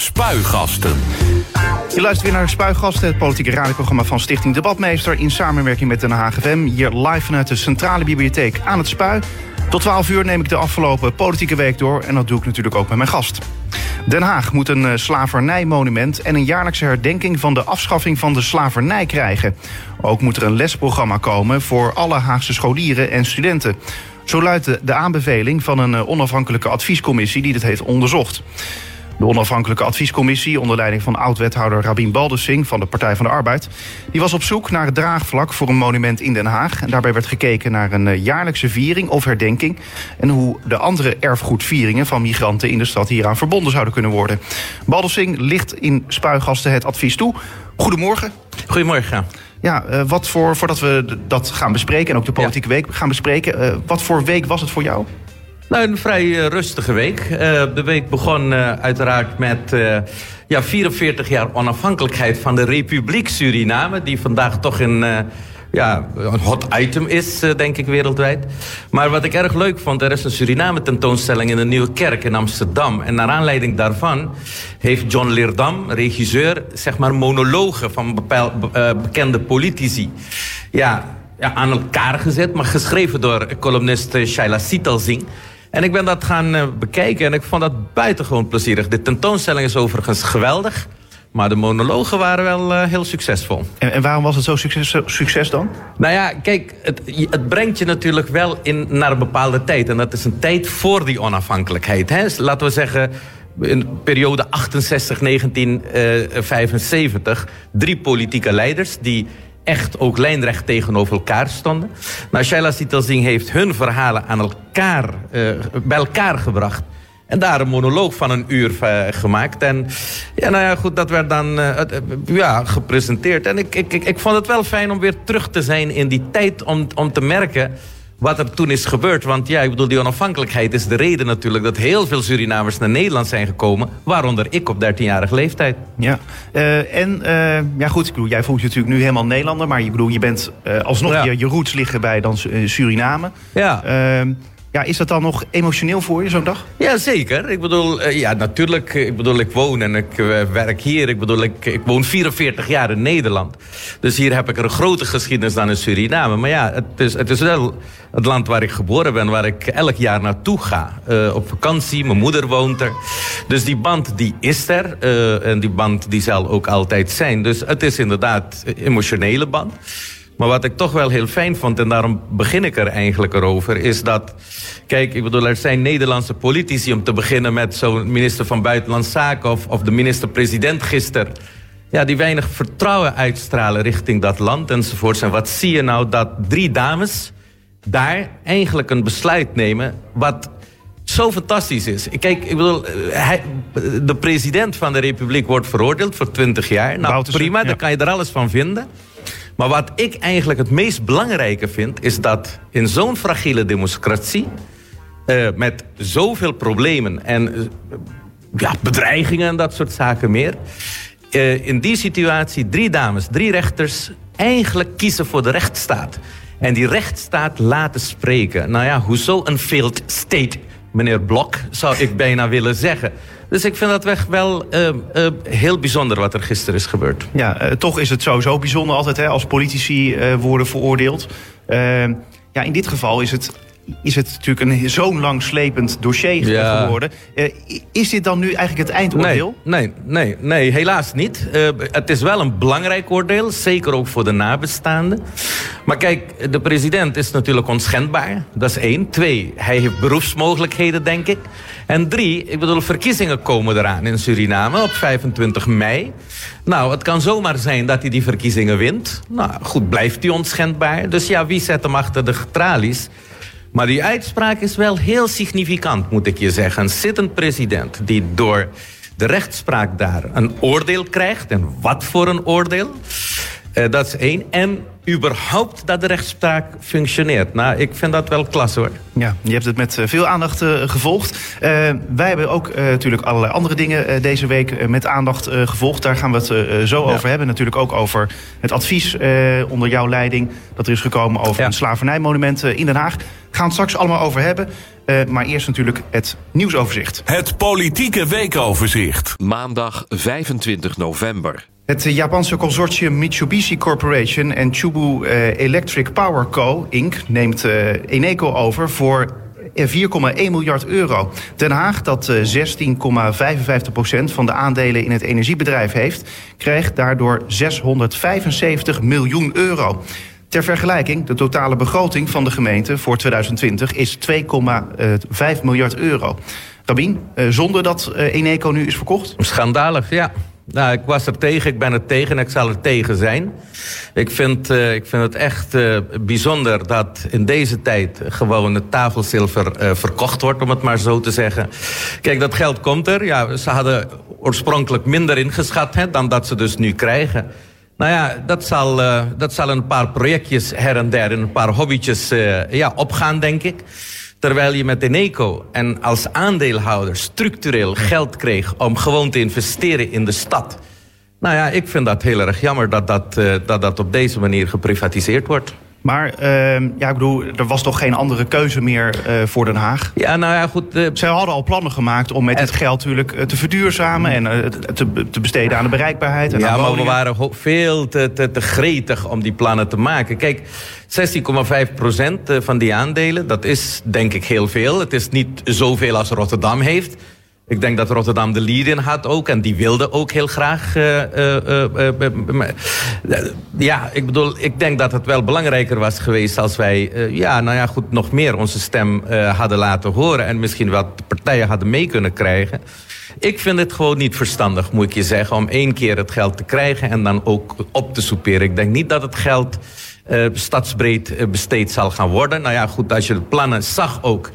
Spuigasten. Je luistert weer naar Spuigasten, het politieke radioprogramma van Stichting Debatmeester... in samenwerking met Den HGFM, hier live vanuit de Centrale Bibliotheek aan het Spui. Tot 12 uur neem ik de afgelopen politieke week door... en dat doe ik natuurlijk ook met mijn gast. Den Haag moet een eh, slavernijmonument en een jaarlijkse herdenking van de afschaffing van de slavernij krijgen. Ook moet er een lesprogramma komen voor alle Haagse scholieren en studenten. Zo luidt de aanbeveling van een eh, onafhankelijke adviescommissie die dit heeft onderzocht. De onafhankelijke adviescommissie onder leiding van oud-wethouder Rabin Baldessing van de Partij van de Arbeid, die was op zoek naar het draagvlak voor een monument in Den Haag. En daarbij werd gekeken naar een eh, jaarlijkse viering of herdenking en hoe de andere erfgoedvieringen van migranten in de stad hieraan verbonden zouden kunnen worden. Baldessing ligt in Spuigasten het advies toe. Goedemorgen. Goedemorgen. Ja, uh, wat voor, voordat we dat gaan bespreken en ook de politieke week gaan bespreken, uh, wat voor week was het voor jou? Nou, een vrij uh, rustige week. Uh, de week begon uh, uiteraard met ja, 44 jaar onafhankelijkheid van de Republiek Suriname... die vandaag toch een, ja, een hot item is, denk ik, wereldwijd. Maar wat ik erg leuk vond, er is een Suriname-tentoonstelling... in de Nieuwe Kerk in Amsterdam. En naar aanleiding daarvan heeft John Leerdam, regisseur... zeg maar monologen van bepaal, bekende politici... Ja, ja, aan elkaar gezet, maar geschreven door columnist Shaila Sitalsing... En ik ben dat gaan uh, bekijken en ik vond dat buitengewoon plezierig. De tentoonstelling is overigens geweldig. Maar de monologen waren wel uh, heel succesvol. En, en, waarom was het zo succes, succes dan? Nou ja, kijk, het, het, brengt je natuurlijk wel in, naar een bepaalde tijd. En dat is een tijd voor die onafhankelijkheid. Hè? Laten we zeggen, in de periode 68-1975... drie politieke leiders die echt ook lijnrecht tegenover elkaar stonden. Nou, Shaila Sitalsing heeft hun verhalen aan elkaar, uh, bij elkaar gebracht. En daar een monoloog van een uur uh, gemaakt. En ja, nou ja, goed, dat werd dan uh, ja, gepresenteerd. En ik, ik, ik vond het wel fijn om weer terug te zijn in die tijd... om, om te merken wat er toen is gebeurd. Want ja, ik bedoel, die onafhankelijkheid is de reden natuurlijk... dat heel veel Surinamers naar Nederland zijn gekomen. Waaronder ik op 13-jarige leeftijd. Ja, uh, en uh, ja goed, ik bedoel, jij voelt je natuurlijk nu helemaal Nederlander... maar je, bedoel, je bent uh, alsnog, ja. je, je roots liggen bij dan Suriname. Ja. Ja, is dat dan nog emotioneel voor je, zo'n dag? Ja, zeker. Ik bedoel, uh, ja, natuurlijk. Ik bedoel, ik woon en ik uh, werk hier. Ik bedoel, ik, ik woon 44 jaar in Nederland. Dus hier heb ik een grote geschiedenis dan in Suriname. Maar ja, het is, het is wel het land waar ik geboren ben, waar ik elk jaar naartoe ga. Op vakantie, mijn moeder woont er. Dus die band, die is er. en die band, die zal ook altijd zijn. Dus het is inderdaad een emotionele band. Maar wat ik toch wel heel fijn vond, en daarom begin ik er eigenlijk over, is dat... Kijk, ik bedoel, er zijn Nederlandse politici, om te beginnen met zo'n minister van Buitenlandse Zaken... of, of de minister-president gisteren... Ja, die weinig vertrouwen uitstralen richting dat land enzovoorts. En wat zie je nou dat drie dames daar eigenlijk een besluit nemen... wat zo fantastisch is. Kijk, ik bedoel, hij, de president van de republiek wordt veroordeeld voor 20 jaar. Nou, Boutersen, prima, ja. daar kan je er alles van vinden. Maar wat ik eigenlijk het meest belangrijke vind... is dat in zo'n fragiele democratie... Uh, met zoveel problemen en uh, ja, bedreigingen en dat soort zaken meer... Uh, in die situatie drie dames, drie rechters... eigenlijk kiezen voor de rechtsstaat. En die rechtsstaat laten spreken. Nou ja, hoezo een failed state, meneer Blok... zou ik bijna willen zeggen... Dus ik vind dat echt wel uh, uh, heel bijzonder wat er gisteren is gebeurd. Ja, uh, toch is het sowieso bijzonder altijd hè, als politici worden veroordeeld. ja, in dit geval is het, is het natuurlijk een zo'n lang slepend dossier Ja. geworden. is dit dan nu eigenlijk het eindoordeel? Nee, nee, nee, nee helaas niet. het is wel een belangrijk oordeel, zeker ook voor de nabestaanden. Maar kijk, de president is natuurlijk onschendbaar. Dat is één. Twee, hij heeft beroepsmogelijkheden, denk ik. En drie, ik bedoel, verkiezingen komen eraan in Suriname op 25 mei. Nou, het kan zomaar zijn dat hij die verkiezingen wint. Nou, goed, blijft hij onschendbaar. Dus ja, wie zet hem achter de tralies? Maar die uitspraak is wel heel significant, moet ik je zeggen. Een zittend president die door de rechtspraak daar een oordeel krijgt. En wat voor een oordeel? Uh, dat is één. En überhaupt dat de rechtspraak functioneert. Nou, ik vind dat wel klasse hoor. Ja, je hebt het met veel aandacht gevolgd. wij hebben ook natuurlijk allerlei andere dingen deze week met aandacht gevolgd. Daar gaan we het zo over hebben. Natuurlijk ook over het advies onder jouw leiding dat er is gekomen over een slavernijmonument in Den Haag. Gaan het straks allemaal over hebben. Uh, maar eerst natuurlijk het nieuwsoverzicht. Het politieke weekoverzicht. Maandag 25 november. Het Japanse consortium Mitsubishi Corporation en Chubu uh, Electric Power Co. Inc. neemt uh, Eneco over voor 4,1 miljard euro. Den Haag, dat 16,55% van de aandelen in het energiebedrijf heeft, krijgt daardoor 675 miljoen euro. Ter vergelijking, de totale begroting van de gemeente voor 2020 is 2,5 miljard euro. Rabin, eh, zonder dat eh, Eneco nu is verkocht? Schandalig, ja. Nou, ik was er tegen, ik ben er tegen en ik zal er tegen zijn. Ik vind, uh, ik vind het echt uh, bijzonder dat in deze tijd gewoon het tafelzilver uh, verkocht wordt, om het maar zo te zeggen. Kijk, dat geld komt er. Ja, ze hadden oorspronkelijk minder ingeschat hè, dan dat ze dus nu krijgen. Nou ja, dat zal, dat zal een paar projectjes her en der, een paar hobbytjes ja, opgaan, denk ik. Terwijl je met Eneco en als aandeelhouder structureel geld kreeg om gewoon te investeren in de stad. Nou ja, ik vind dat heel erg jammer dat dat, uh, dat, dat op deze manier geprivatiseerd wordt. Maar uh, ja, ik bedoel, er was toch geen andere keuze meer uh, voor Den Haag? Ja, nou ja, goed. Uh, Zij hadden al plannen gemaakt om met het geld natuurlijk te verduurzamen en te, te, besteden aan de bereikbaarheid. En ja, maar we waren veel te, te, te gretig om die plannen te maken. Kijk, 16,5 procent van die aandelen, dat is denk ik heel veel. Het is niet zoveel als Rotterdam heeft. Ik denk dat Rotterdam de lead in had ook. En die wilde ook heel graag. Uh, uh, uh, ja, ik bedoel, ik denk dat het wel belangrijker was geweest als wij. ja, nou ja, goed, nog meer onze stem hadden laten horen. En misschien wat partijen hadden mee kunnen krijgen. Ik vind het gewoon niet verstandig, moet ik je zeggen, om één keer het geld te krijgen en dan ook op te soeperen. Ik denk niet dat het geld stadsbreed besteed zal gaan worden. Nou ja, goed, als je de plannen zag ook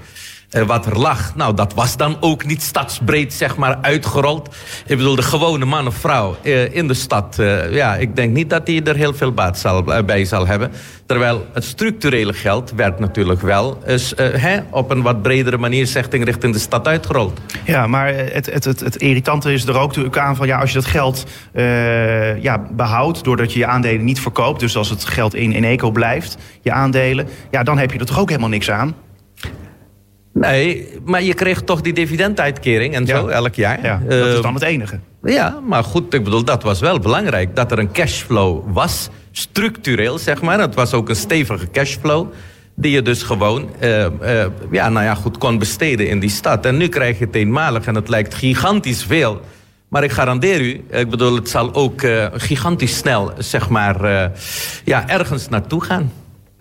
wat er lag. Nou, dat was dan ook niet stadsbreed, zeg maar, uitgerold. Ik bedoel, de gewone man of vrouw uh, in de stad... Uh, ja, ik denk niet dat hij er heel veel baat zal, bij zal hebben. Terwijl het structurele geld werd natuurlijk wel eens, hè, op een wat bredere manier... richting de stad uitgerold. Ja, maar het, het, het, irritante is er ook natuurlijk aan van... ja, als je dat geld ja, behoudt doordat je je aandelen niet verkoopt... dus als het geld in, in eco blijft, je aandelen... ja, dan heb je er toch ook helemaal niks aan? Nee, maar je kreeg toch die dividenduitkering en zo elk jaar. Ja, dat is dan het enige. Ja, maar goed, ik bedoel, dat was wel belangrijk. Dat er een cashflow was, structureel zeg maar. Het was ook een stevige cashflow. Die je dus gewoon, uh, uh, ja, nou ja, goed kon besteden in die stad. En nu krijg je het eenmalig en het lijkt gigantisch veel. Maar ik garandeer u, ik bedoel, het zal ook uh, gigantisch snel, zeg maar, ja, ergens naartoe gaan.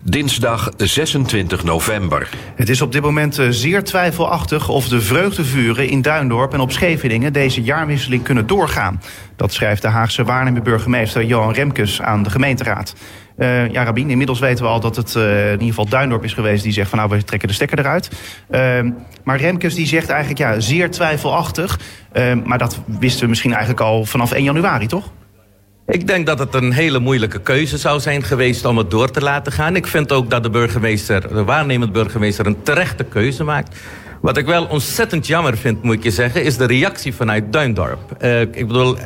Dinsdag 26 november. Het is op dit moment eh, zeer twijfelachtig of de vreugdevuren in Duindorp en op Scheveningen deze jaarwisseling kunnen doorgaan. Dat schrijft de Haagse waarnemende burgemeester Johan Remkes aan de gemeenteraad. Uh, ja, Rabin, inmiddels weten we al dat het uh, in ieder geval Duindorp is geweest die zegt van nou we trekken de stekker eruit. Uh, maar Remkes die zegt eigenlijk ja, zeer twijfelachtig. maar dat wisten we misschien eigenlijk al vanaf 1 januari, toch? Ik denk dat het een hele moeilijke keuze zou zijn geweest om het door te laten gaan. Ik vind ook dat de burgemeester, de waarnemend burgemeester, een terechte keuze maakt. Wat ik wel ontzettend jammer vind, moet ik je zeggen, is de reactie vanuit Duindorp. Uh, ik bedoel,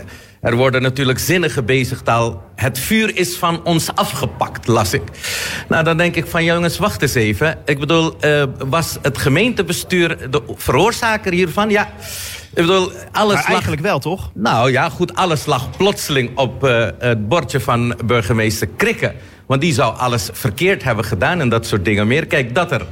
er worden natuurlijk zinnen gebezigd al. Het vuur is van ons afgepakt, las ik. Nou, dan denk ik van jongens, wacht eens even. Ik bedoel, uh, was het gemeentebestuur de veroorzaker hiervan? Ja. Ik bedoel, alles maar eigenlijk wel, toch? Nou ja, goed, alles lag plotseling op uh, het bordje van burgemeester Krikke. Want die zou alles verkeerd hebben gedaan en dat soort dingen meer. Kijk, dat er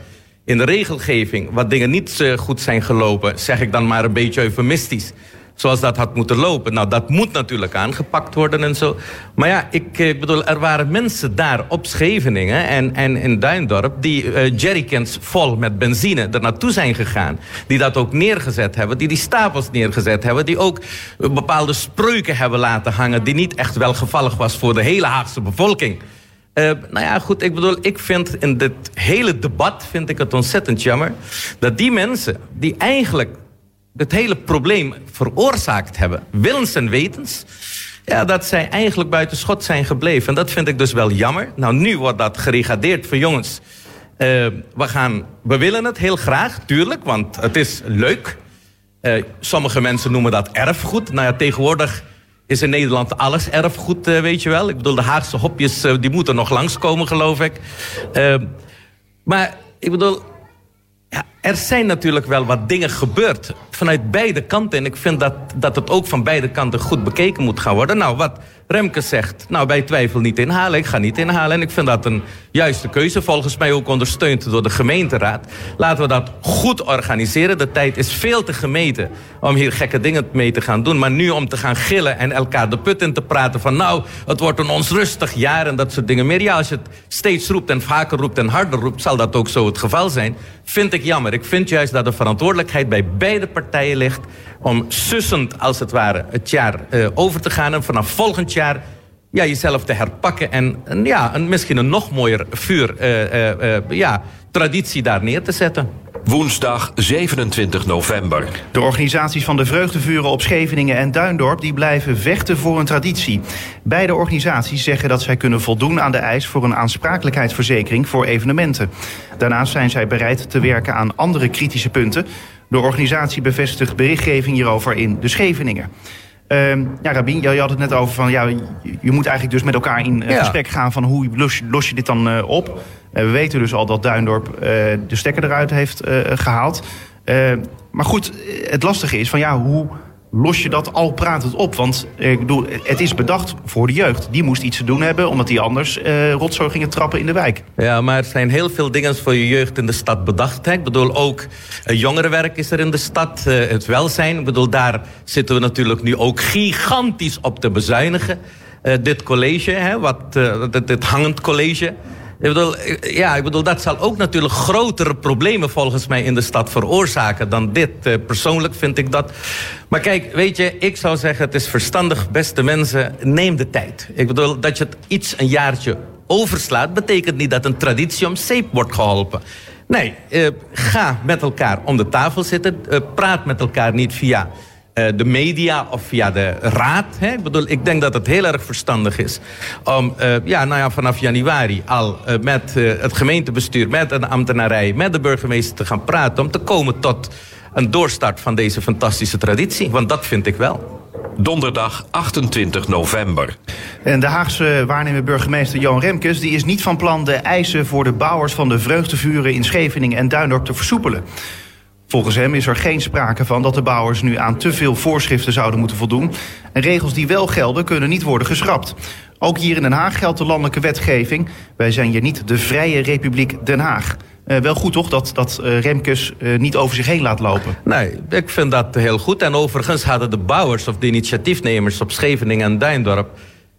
in de regelgeving wat dingen niet goed zijn gelopen... zeg ik dan maar een beetje eufemistisch zoals dat had moeten lopen. Nou, dat moet natuurlijk aangepakt worden en zo. Maar ja, ik eh, bedoel, er waren mensen daar op Scheveningen en, en in Duindorp... die uh, jerrycans vol met benzine er naartoe zijn gegaan. Die dat ook neergezet hebben, die die stapels neergezet hebben... die ook bepaalde spreuken hebben laten hangen... die niet echt welgevallig was voor de hele Haagse bevolking... Nou ja, goed, ik bedoel, ik vind in dit hele debat vind ik het ontzettend jammer dat die mensen die eigenlijk het hele probleem veroorzaakt hebben, willens en wetens, Ja, dat zij eigenlijk buiten schot zijn gebleven. En dat vind ik dus wel jammer. Nou, nu wordt dat geregadeerd voor jongens. Uh, we, gaan, we willen het heel graag, tuurlijk, want het is leuk. Uh, sommige mensen noemen dat erfgoed. Nou ja, tegenwoordig is in Nederland alles erfgoed, uh, weet je wel. Ik bedoel, de Haagse hopjes, die moeten nog langskomen, geloof ik. maar ik bedoel, er zijn natuurlijk wel wat dingen gebeurd vanuit beide kanten. En ik vind dat, dat het ook van beide kanten goed bekeken moet gaan worden. Nou, wat Remke zegt, nou bij twijfel niet inhalen. Ik ga niet inhalen en ik vind dat een juiste keuze. Volgens mij ook ondersteund door de gemeenteraad. Laten we dat goed organiseren. De tijd is veel te gemeten om hier gekke dingen mee te gaan doen. Maar nu om te gaan gillen en elkaar de put in te praten van... nou, het wordt een onrustig jaar en dat soort dingen meer. Ja, als je het steeds roept en vaker roept en harder roept... zal dat ook zo het geval zijn. Vind ik jammer. Ik vind juist dat de verantwoordelijkheid bij beide partijen ligt om sussend als het ware het jaar uh, over te gaan... en vanaf volgend jaar ja, jezelf te herpakken... en, en ja, een, misschien een nog mooier vuur, uh, uh, ja, traditie daar neer te zetten. Woensdag 27 november. De organisaties van de vreugdevuren op Scheveningen en Duindorp... die blijven vechten voor een traditie. Beide organisaties zeggen dat zij kunnen voldoen aan de eis... voor een aansprakelijkheidsverzekering voor evenementen. Daarnaast zijn zij bereid te werken aan andere kritische punten... De organisatie bevestigt berichtgeving hierover in de Scheveningen. Uh, ja, Rabin, je had het net over van ja, je, moet eigenlijk dus met elkaar in uh, gesprek gaan van hoe los, los je dit dan uh, op. Uh, we weten dus al dat Duindorp de stekker eruit heeft gehaald. maar goed, het lastige is van ja, hoe los je dat al pratend op? Want ik bedoel, het is bedacht voor de jeugd. Die moest iets te doen hebben, omdat die anders uh, rotzooi gingen trappen in de wijk. Ja, maar er zijn heel veel dingen voor je jeugd in de stad bedacht. Hè? Ik bedoel, ook uh, jongerenwerk is er in de stad. Uh, het welzijn. Ik bedoel, daar zitten we natuurlijk nu ook gigantisch op te bezuinigen. dit college, hè, wat, dit, dit hangend college... Ik bedoel, ja, ik bedoel, dat zal ook natuurlijk grotere problemen volgens mij in de stad veroorzaken dan dit. Uh, persoonlijk vind ik dat. Maar kijk, weet je, ik zou zeggen, het is verstandig, beste mensen, neem de tijd. Ik bedoel, dat je het iets een jaartje overslaat, betekent niet dat een traditie om zeep wordt geholpen. Nee, uh, ga met elkaar om de tafel zitten. Uh, praat met elkaar niet via de media of via de raad. Hè? Ik bedoel, ik denk dat het heel erg verstandig is om uh, ja, nou ja, vanaf januari al uh, met het gemeentebestuur, met een ambtenarij, met de burgemeester te gaan praten om te komen tot een doorstart van deze fantastische traditie. Want dat vind ik wel. Donderdag 28 november. En de Haagse waarnemer burgemeester Johan Remkes die is niet van plan de eisen voor de bouwers van de vreugdevuren in Scheveningen en Duindorp te versoepelen. Volgens hem is er geen sprake van dat de bouwers nu aan te veel voorschriften zouden moeten voldoen. En regels die wel gelden kunnen niet worden geschrapt. Ook hier in Den Haag geldt de landelijke wetgeving. Wij zijn hier niet de Vrije Republiek Den Haag. Uh, wel goed toch dat, dat uh, Remkes uh, niet over zich heen laat lopen? Nee, ik vind dat heel goed. En overigens hadden de bouwers of de initiatiefnemers op Scheveningen en Duindorp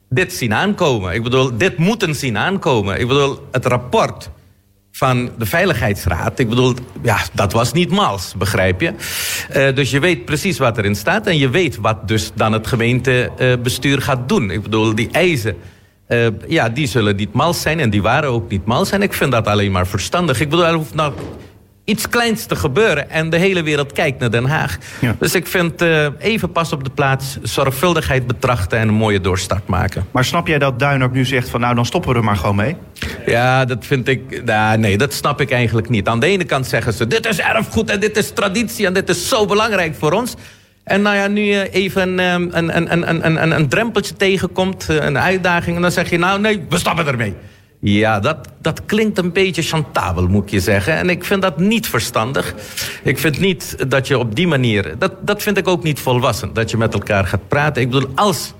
dit zien aankomen. Ik bedoel, dit moeten zien aankomen. Ik bedoel, het rapport van de Veiligheidsraad. Ik bedoel, ja, dat was niet mals, begrijp je? Uh, dus je weet precies wat erin staat... en je weet wat dus dan het gemeentebestuur gaat doen. Ik bedoel, die eisen... Uh, ja, die zullen niet mals zijn en die waren ook niet mals. En ik vind dat alleen maar verstandig. Ik bedoel, er hoeft nou iets kleins te gebeuren. En de hele wereld kijkt naar Den Haag. Ja. Dus ik vind uh, even pas op de plaats, zorgvuldigheid betrachten en een mooie doorstart maken. Maar snap jij dat Duinop nu zegt van nou dan stoppen we er maar gewoon mee? Ja, dat vind ik. Nou, nee, dat snap ik eigenlijk niet. Aan de ene kant zeggen ze: dit is erfgoed en dit is traditie en dit is zo belangrijk voor ons. En nou ja, nu je even een, een, een, een, een, een drempeltje tegenkomt, eh, een uitdaging, en dan zeg je nou nee, we stoppen ermee. Ja, dat, dat klinkt een beetje chantabel, moet je zeggen. En ik vind dat niet verstandig. Ik vind niet dat je op die manier... Dat, dat vind ik ook niet volwassen, dat je met elkaar gaat praten. Ik bedoel, als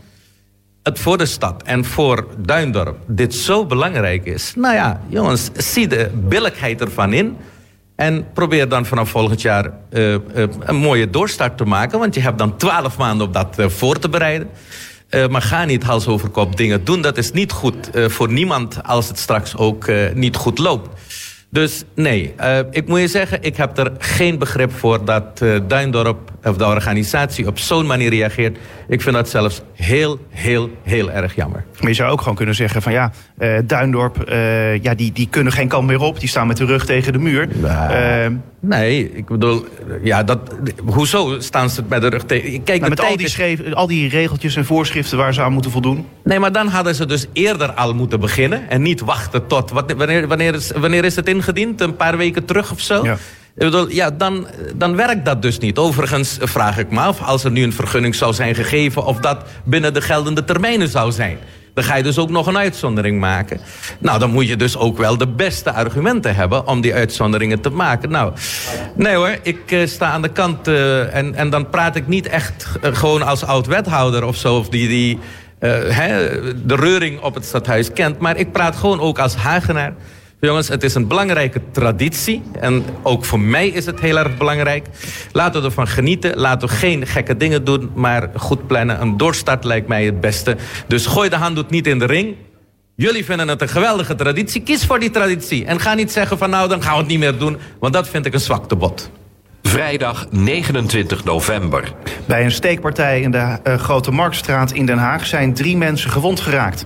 het voor de stad en voor Duindorp dit zo belangrijk is... nou ja, jongens, zie de billijkheid ervan in... En probeer dan vanaf volgend jaar uh, uh, een mooie doorstart te maken. Want je hebt dan twaalf maanden om dat uh, voor te bereiden. Uh, maar ga niet hals over kop dingen doen. Dat is niet goed uh, voor niemand als het straks ook uh, niet goed loopt. Dus nee, ik moet je zeggen, ik heb er geen begrip voor dat Duindorp of de organisatie op zo'n manier reageert. Ik vind dat zelfs heel, heel, heel erg jammer. Maar je zou ook gewoon kunnen zeggen van ja, Duindorp, ja, die, die kunnen geen kant meer op. Die staan met de rug tegen de muur. Nou, Nee, ik bedoel, ja, dat, hoezo staan ze bij de rug tegen? Kijk, Nou, met al die, schreef, al die regeltjes en voorschriften waar ze aan moeten voldoen. Nee, maar dan hadden ze dus eerder al moeten beginnen. En niet wachten tot. Wat, wanneer, wanneer, is, wanneer is het ingediend? Een paar weken terug of zo? Ja. Ik bedoel, ja, dan, dan werkt dat dus niet. Overigens vraag ik me af, als er nu een vergunning zou zijn gegeven... of dat binnen de geldende termijnen zou zijn. Dan ga je dus ook nog een uitzondering maken. Nou, dan moet je dus ook wel de beste argumenten hebben... om die uitzonderingen te maken. Nou, nee hoor, ik eh, sta aan de kant... eh, en, en dan praat ik niet echt eh, gewoon als oud-wethouder of zo... of die, die de reuring op het stadhuis kent... maar ik praat gewoon ook als Hagenaar... Jongens, het is een belangrijke traditie. En ook voor mij is het heel erg belangrijk. Laten we ervan genieten. Laten we geen gekke dingen doen. Maar goed plannen. Een doorstart lijkt mij het beste. Dus gooi de handdoek niet in de ring. Jullie vinden het een geweldige traditie. Kies voor die traditie. En ga niet zeggen van nou, dan gaan we het niet meer doen. Want dat vind ik een zwaktebod. Vrijdag 29 november. Bij een steekpartij in de eh, Grote Marktstraat in Den Haag zijn drie mensen gewond geraakt.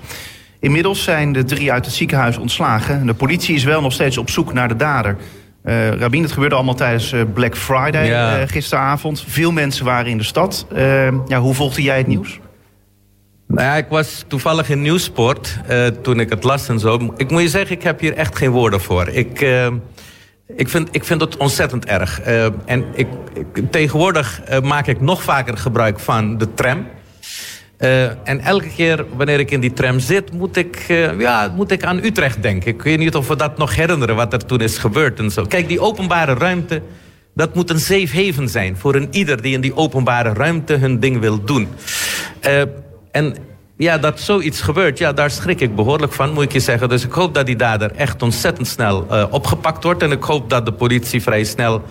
Inmiddels zijn de drie uit het ziekenhuis ontslagen. De politie is wel nog steeds op zoek naar de dader. Eh Rabin, het gebeurde allemaal tijdens eh, Black Friday Ja. eh, gisteravond. Veel mensen waren in de stad. Ja, hoe volgde jij het nieuws? Nou ja, ik was toevallig in Nieuwsport toen ik het las en zo. Ik moet je zeggen, ik heb hier echt geen woorden voor. Ik, ik, vind, ik vind het ontzettend erg. En ik, ik- tegenwoordig maak ik nog vaker gebruik van de tram. Eh, en elke keer wanneer ik in die tram zit, moet ik, eh, ja, moet ik aan Utrecht denken. Ik weet niet of we dat nog herinneren, wat er toen is gebeurd en zo. Kijk, die openbare ruimte, dat moet een safe haven zijn... voor een ieder die in die openbare ruimte hun ding wil doen. Eh, en ja, dat zoiets gebeurt, ja, daar schrik ik behoorlijk van, moet ik je zeggen. Dus ik hoop dat die dader echt ontzettend snel opgepakt wordt. En ik hoop dat de politie vrij snel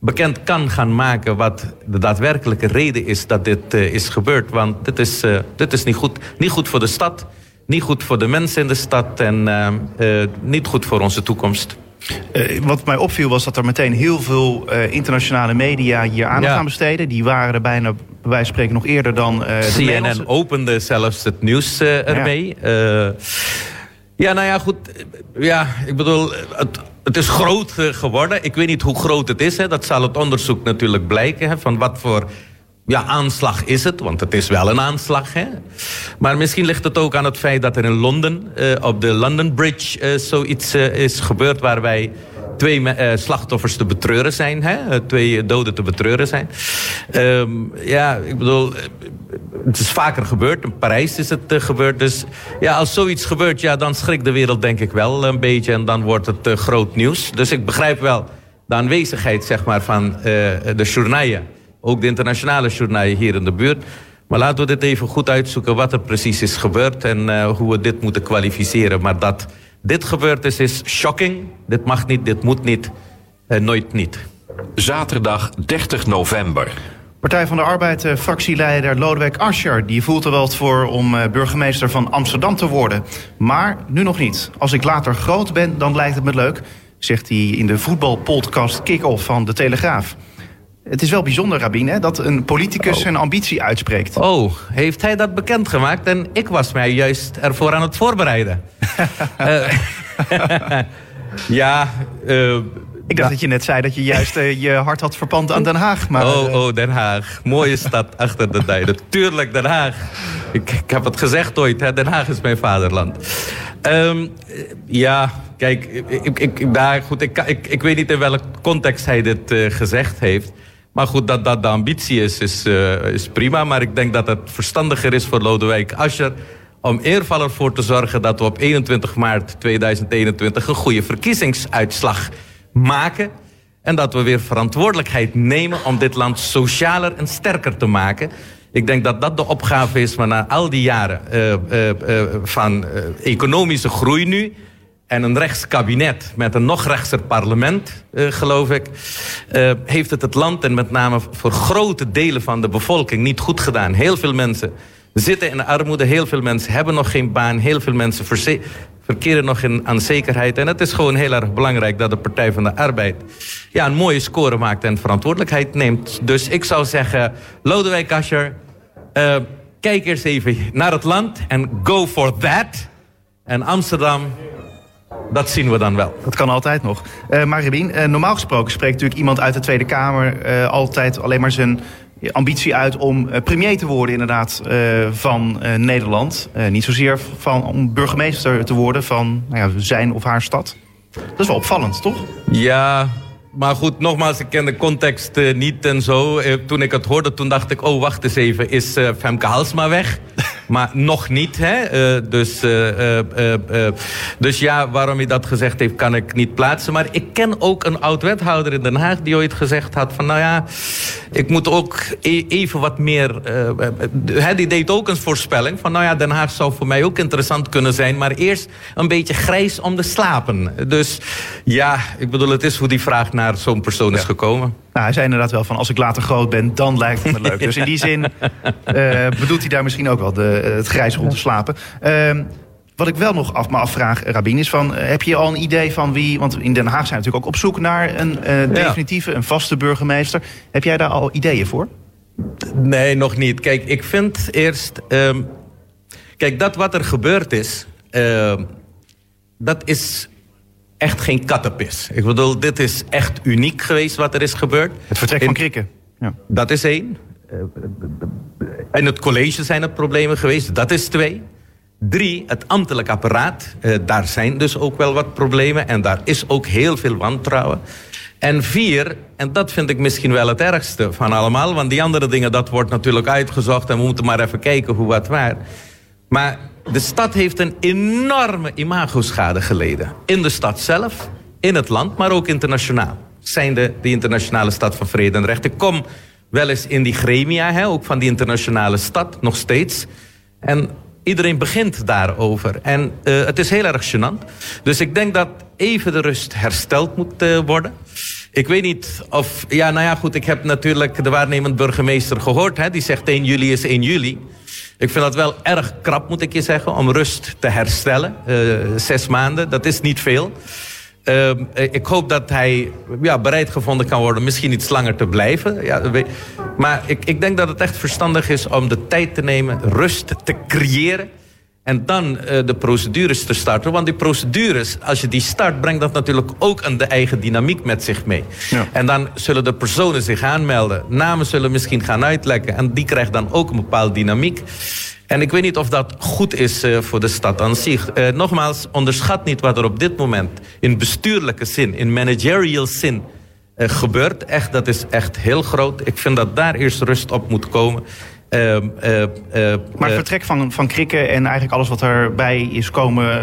bekend kan gaan maken wat de daadwerkelijke reden is dat dit eh, is gebeurd. Want dit is, eh, dit is niet, goed, niet goed voor de stad, niet goed voor de mensen in de stad en eh, niet goed voor onze toekomst. Wat mij opviel was dat er meteen heel veel internationale media hier aandacht Ja. aan besteden. Die waren er bijna, bij wijze van spreken, nog eerder dan de CNN Nederlandse. opende zelfs het nieuws ermee. Eh, ja, nou ja, goed. Ja, ik bedoel, het, het is groot eh, geworden. Ik weet niet hoe groot het is. Hè. Dat zal het onderzoek natuurlijk blijken. Hè, van wat voor ja, aanslag is het. Want het is wel een aanslag. Hè. Maar misschien ligt het ook aan het feit dat er in Londen... eh, op de London Bridge eh, zoiets is gebeurd... waarbij twee eh, slachtoffers te betreuren zijn. Hè? Eh, Twee doden te betreuren zijn. Ehm, ja, ik bedoel, eh, het is vaker gebeurd. In Parijs is het eh, gebeurd. Dus ja, als zoiets gebeurt, ja, dan schrikt de wereld denk ik wel een beetje. En dan wordt het eh, groot nieuws. Dus ik begrijp wel de aanwezigheid zeg maar, van eh, de journaaien. Ook de internationale journaaien hier in de buurt. Maar laten we dit even goed uitzoeken wat er precies is gebeurd... en eh, hoe we dit moeten kwalificeren. Maar dat dit gebeurd is, is shocking. Dit mag niet, dit moet niet. En nooit niet. Zaterdag 30 november. Partij van de Arbeid, eh, fractieleider Lodewijk Asscher... die voelt er wel voor om eh, burgemeester van Amsterdam te worden. Maar nu nog niet. Als ik later groot ben, dan lijkt het me leuk... zegt hij in de voetbalpodcast Kick-Off van De Telegraaf. Het is wel bijzonder, Rabin, hè, dat een politicus zijn ambitie uitspreekt. Oh, heeft hij dat bekendgemaakt? En ik was mij juist ervoor aan het voorbereiden. Eh, ja, eh, Ik dacht dat je net zei dat je juist eh, je hart had verpand aan Den Haag. Maar, oh, oh, Den Haag. Mooie stad achter de dijden. Tuurlijk, Den Haag. Ik, ik heb het gezegd ooit, hè? Den Haag is mijn vaderland. Ehm, eh, ja, kijk, ik, ik, daar, goed, ik, ik, ik weet niet in welke context hij dit gezegd heeft. Maar goed, dat dat de ambitie is, is, eh, is prima. Maar ik denk dat het verstandiger is voor Lodewijk Asscher... om eerval ervoor te zorgen dat we op 21 maart 2021... een goede verkiezingsuitslag maken... En dat we weer verantwoordelijkheid nemen om dit land socialer en sterker te maken. Ik denk dat dat de opgave is, maar na al die jaren eh, eh, van economische groei nu... en een rechtskabinet met een nog rechtser parlement, eh, geloof ik... eh, heeft het het land en met name voor grote delen van de bevolking niet goed gedaan. Heel veel mensen zitten in armoede, heel veel mensen hebben nog geen baan... heel veel mensen verkeren nog in onzekerheid. En het is gewoon heel erg belangrijk dat de Partij van de Arbeid... Ja, een mooie score maakt en verantwoordelijkheid neemt. Dus ik zou zeggen, Lodewijk Asscher... eh, kijk eerst even naar het land en go for that. En Amsterdam, dat zien we dan wel. Dat kan altijd nog. Uh, maar Rabin, uh, normaal gesproken spreekt natuurlijk iemand uit de Tweede Kamer uh, altijd alleen maar zijn ambitie uit om premier te worden, inderdaad, van Nederland. niet zozeer van, om burgemeester te worden van nou ja, zijn of haar stad. Dat is wel opvallend, toch? Ja, maar goed, nogmaals, ik ken de context uh, niet en zo. Uh, toen ik het hoorde, toen dacht ik, oh, wacht eens even, is uh, Femke Halsma weg? Maar nog niet, hè. dus, dus ja, waarom hij dat gezegd heeft, kan ik niet plaatsen. Maar ik ken ook een oud-wethouder in Den Haag die ooit gezegd had van... nou ja, ik moet ook e even wat meer... Die deed ook een voorspelling van, nou ja, Den Haag zou voor mij ook interessant kunnen zijn... maar eerst een beetje grijs om de slapen. Dus ja, ik bedoel, het is hoe die vraag naar zo'n persoon is gekomen? Nou, hij zei inderdaad wel van als ik later groot ben, dan lijkt het me leuk. Dus in die zin uh, bedoelt hij daar misschien ook wel de, uh, het grijs rond te slapen. Uh, wat ik wel nog af, me afvraag, Rabin, is van... heb je al een idee van wie... want in Den Haag zijn we natuurlijk ook op zoek naar een definitieve, een vaste burgemeester. Heb jij daar al ideeën voor? Nee, nog niet. Kijk, ik vind eerst... Um, kijk, dat wat er gebeurd is... Ehm, dat is echt geen kattenpis. Ik bedoel, dit is echt uniek geweest wat er is gebeurd. Het vertrek van Krikken. Ja. Dat is één. In het college zijn er problemen geweest. Dat is twee. Drie, het ambtelijk apparaat. Eh, daar zijn dus ook wel wat problemen. En daar is ook heel veel wantrouwen. En vier, en dat vind ik misschien wel het ergste van allemaal... want die andere dingen, dat wordt natuurlijk uitgezocht... en we moeten maar even kijken hoe wat waar. Maar de stad heeft een enorme imagoschade geleden. In de stad zelf, in het land, maar ook internationaal. Zijnde de internationale stad van vrede en recht. Ik kom wel eens in die gremia, hè, ook van die internationale stad, nog steeds. En iedereen begint daarover. En uh, het is heel erg gênant. Dus ik denk dat even de rust hersteld moet uh, worden. Ik weet niet of... Ja, nou ja, goed, ik heb natuurlijk de waarnemend burgemeester gehoord. Hè, die zegt 1 juli is 1 juli. Ik vind dat wel erg krap, moet ik je zeggen, om rust te herstellen. Uh, zes maanden, dat is niet veel. Uh, ik hoop dat hij ja, bereid gevonden kan worden misschien iets langer te blijven. Ja, maar ik, ik denk dat het echt verstandig is om de tijd te nemen, rust te creëren en dan uh, de procedures te starten. Want die procedures, als je die start, brengt dat natuurlijk ook een de eigen dynamiek met zich mee. Ja. En dan zullen de personen zich aanmelden. Namen zullen misschien gaan uitlekken. En die krijgt dan ook een bepaalde dynamiek. En ik weet niet of dat goed is uh, voor de stad aan zich. Uh, nogmaals, onderschat niet wat er op dit moment in bestuurlijke zin, in managerial zin gebeurt. Echt, dat is echt heel groot. Ik vind dat daar eerst rust op moet komen. Uh, uh, maar het vertrek van, van Krikken en eigenlijk alles wat erbij is, komen,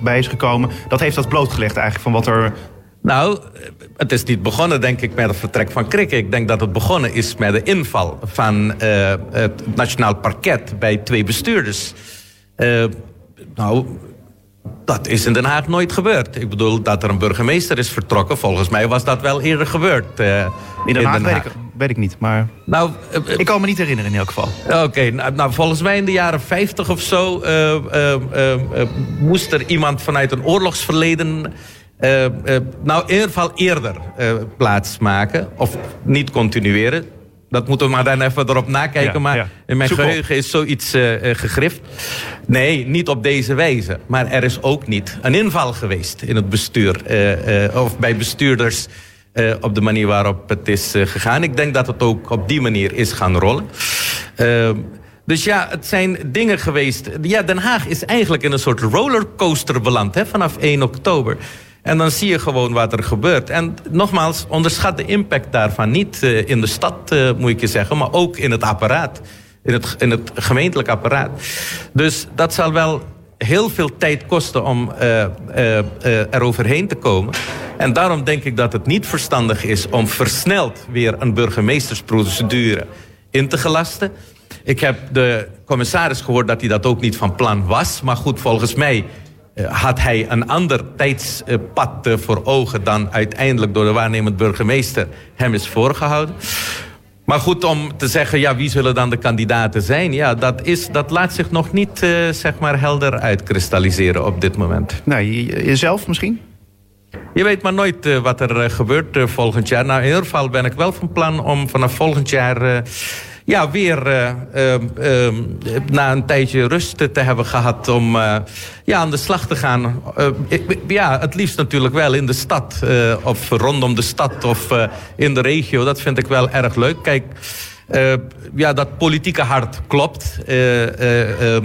bij is gekomen... dat heeft dat blootgelegd eigenlijk van wat er... Nou, het is niet begonnen, denk ik, met het vertrek van Krikken. Ik denk dat het begonnen is met de inval van het Nationaal Parket bij twee bestuurders. nou, dat is in Den Haag nooit gebeurd. Ik bedoel, dat er een burgemeester is vertrokken... volgens mij was dat wel eerder gebeurd uh, in Den Haag. In Den Haag. Weet, ik, weet, ik, niet, maar... Nou, uh, ik kan me niet herinneren in elk geval. Oké, okay, nou, nou, volgens mij in de jaren 50 of zo... Uh, moest er iemand vanuit een oorlogsverleden... nou, in ieder geval eerder plaatsmaken. Of niet continueren dat moeten we maar dan even erop nakijken. maar in mijn geheugen is zoiets uh, gegrift. Nee, niet op deze wijze. Maar er is ook niet een inval geweest in het bestuur. Uh, of bij bestuurders op de manier waarop het is gegaan. Ik denk dat het ook op die manier is gaan rollen. Ehm, dus ja, het zijn dingen geweest. Ja, Den Haag is eigenlijk in een soort rollercoaster beland hè, vanaf 1 oktober. En dan zie je gewoon wat er gebeurt. En nogmaals, onderschat de impact daarvan niet uh, in de stad, uh, moet ik je zeggen, maar ook in het apparaat. In het, in het gemeentelijk apparaat. Dus dat zal wel heel veel tijd kosten om uh, er overheen te komen. En daarom denk ik dat het niet verstandig is om versneld weer een burgemeestersprocedure in te gelasten. Ik heb de commissaris gehoord dat hij dat ook niet van plan was. Maar goed, volgens mij eh, had hij een ander tijdspad eh, voor ogen dan uiteindelijk door de waarnemend burgemeester hem is voorgehouden. Maar goed, om te zeggen, ja, wie zullen dan de kandidaten zijn? Ja, dat, is, dat laat zich nog niet, uh, zeg maar, helder uitkristalliseren op dit moment. Nee, jezelf misschien? Je weet maar nooit uh, wat er uh, gebeurt volgend jaar. Nou, in ieder geval ben ik wel van plan om vanaf volgend jaar ja, weer uh, uh, na een tijdje rust te hebben gehad om uh, ja, aan de slag te gaan. Ik, ja, het liefst natuurlijk wel in de stad of rondom de stad of in de regio. Dat vind ik wel erg leuk. Kijk, ja, dat politieke hart klopt. Uh,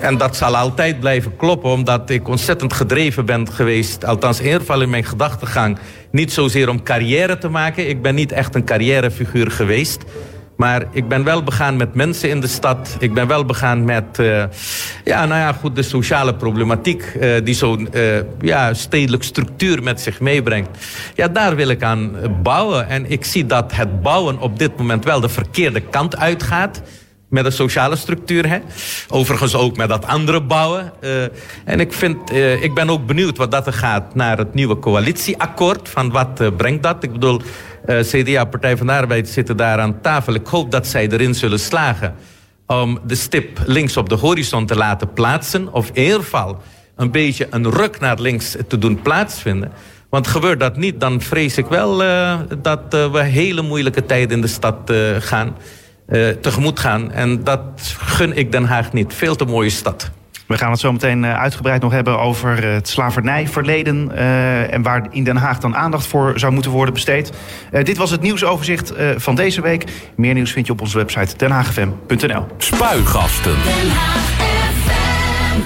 en dat zal altijd blijven kloppen, omdat ik ontzettend gedreven ben geweest. Althans, in ieder geval in mijn gedachtegang. Niet zozeer om carrière te maken. Ik ben niet echt een carrièrefiguur geweest. Maar ik ben wel begaan met mensen in de stad. Ik ben wel begaan met uh, ja, nou ja, goed, de sociale problematiek... Uh, die zo'n uh, ja, stedelijk structuur met zich meebrengt. Ja, daar wil ik aan bouwen. En ik zie dat het bouwen op dit moment wel de verkeerde kant uitgaat met de sociale structuur. Hè? Overigens ook met dat andere bouwen. Uh, en ik, vind, uh, ik ben ook benieuwd wat dat er gaat naar het nieuwe coalitieakkoord. Van wat uh, brengt dat? Ik bedoel, CDA, Partij van de Arbeid zitten daar aan tafel. Ik hoop dat zij erin zullen slagen om de stip links op de horizon te laten plaatsen. Of in ieder geval een beetje een ruk naar links te doen plaatsvinden. Want gebeurt dat niet, dan vrees ik wel dat we hele moeilijke tijden in de stad gaan uh, tegemoet gaan. En dat gun ik Den Haag niet. Veel te mooie stad. We gaan het zo meteen eh, uitgebreid nog hebben over het slavernijverleden. Uh, en waar in Den Haag dan aandacht voor zou moeten worden besteed. Uh, dit was het nieuwsoverzicht van deze week. Meer nieuws vind je op onze website denhaagfm.nl. Spuigasten.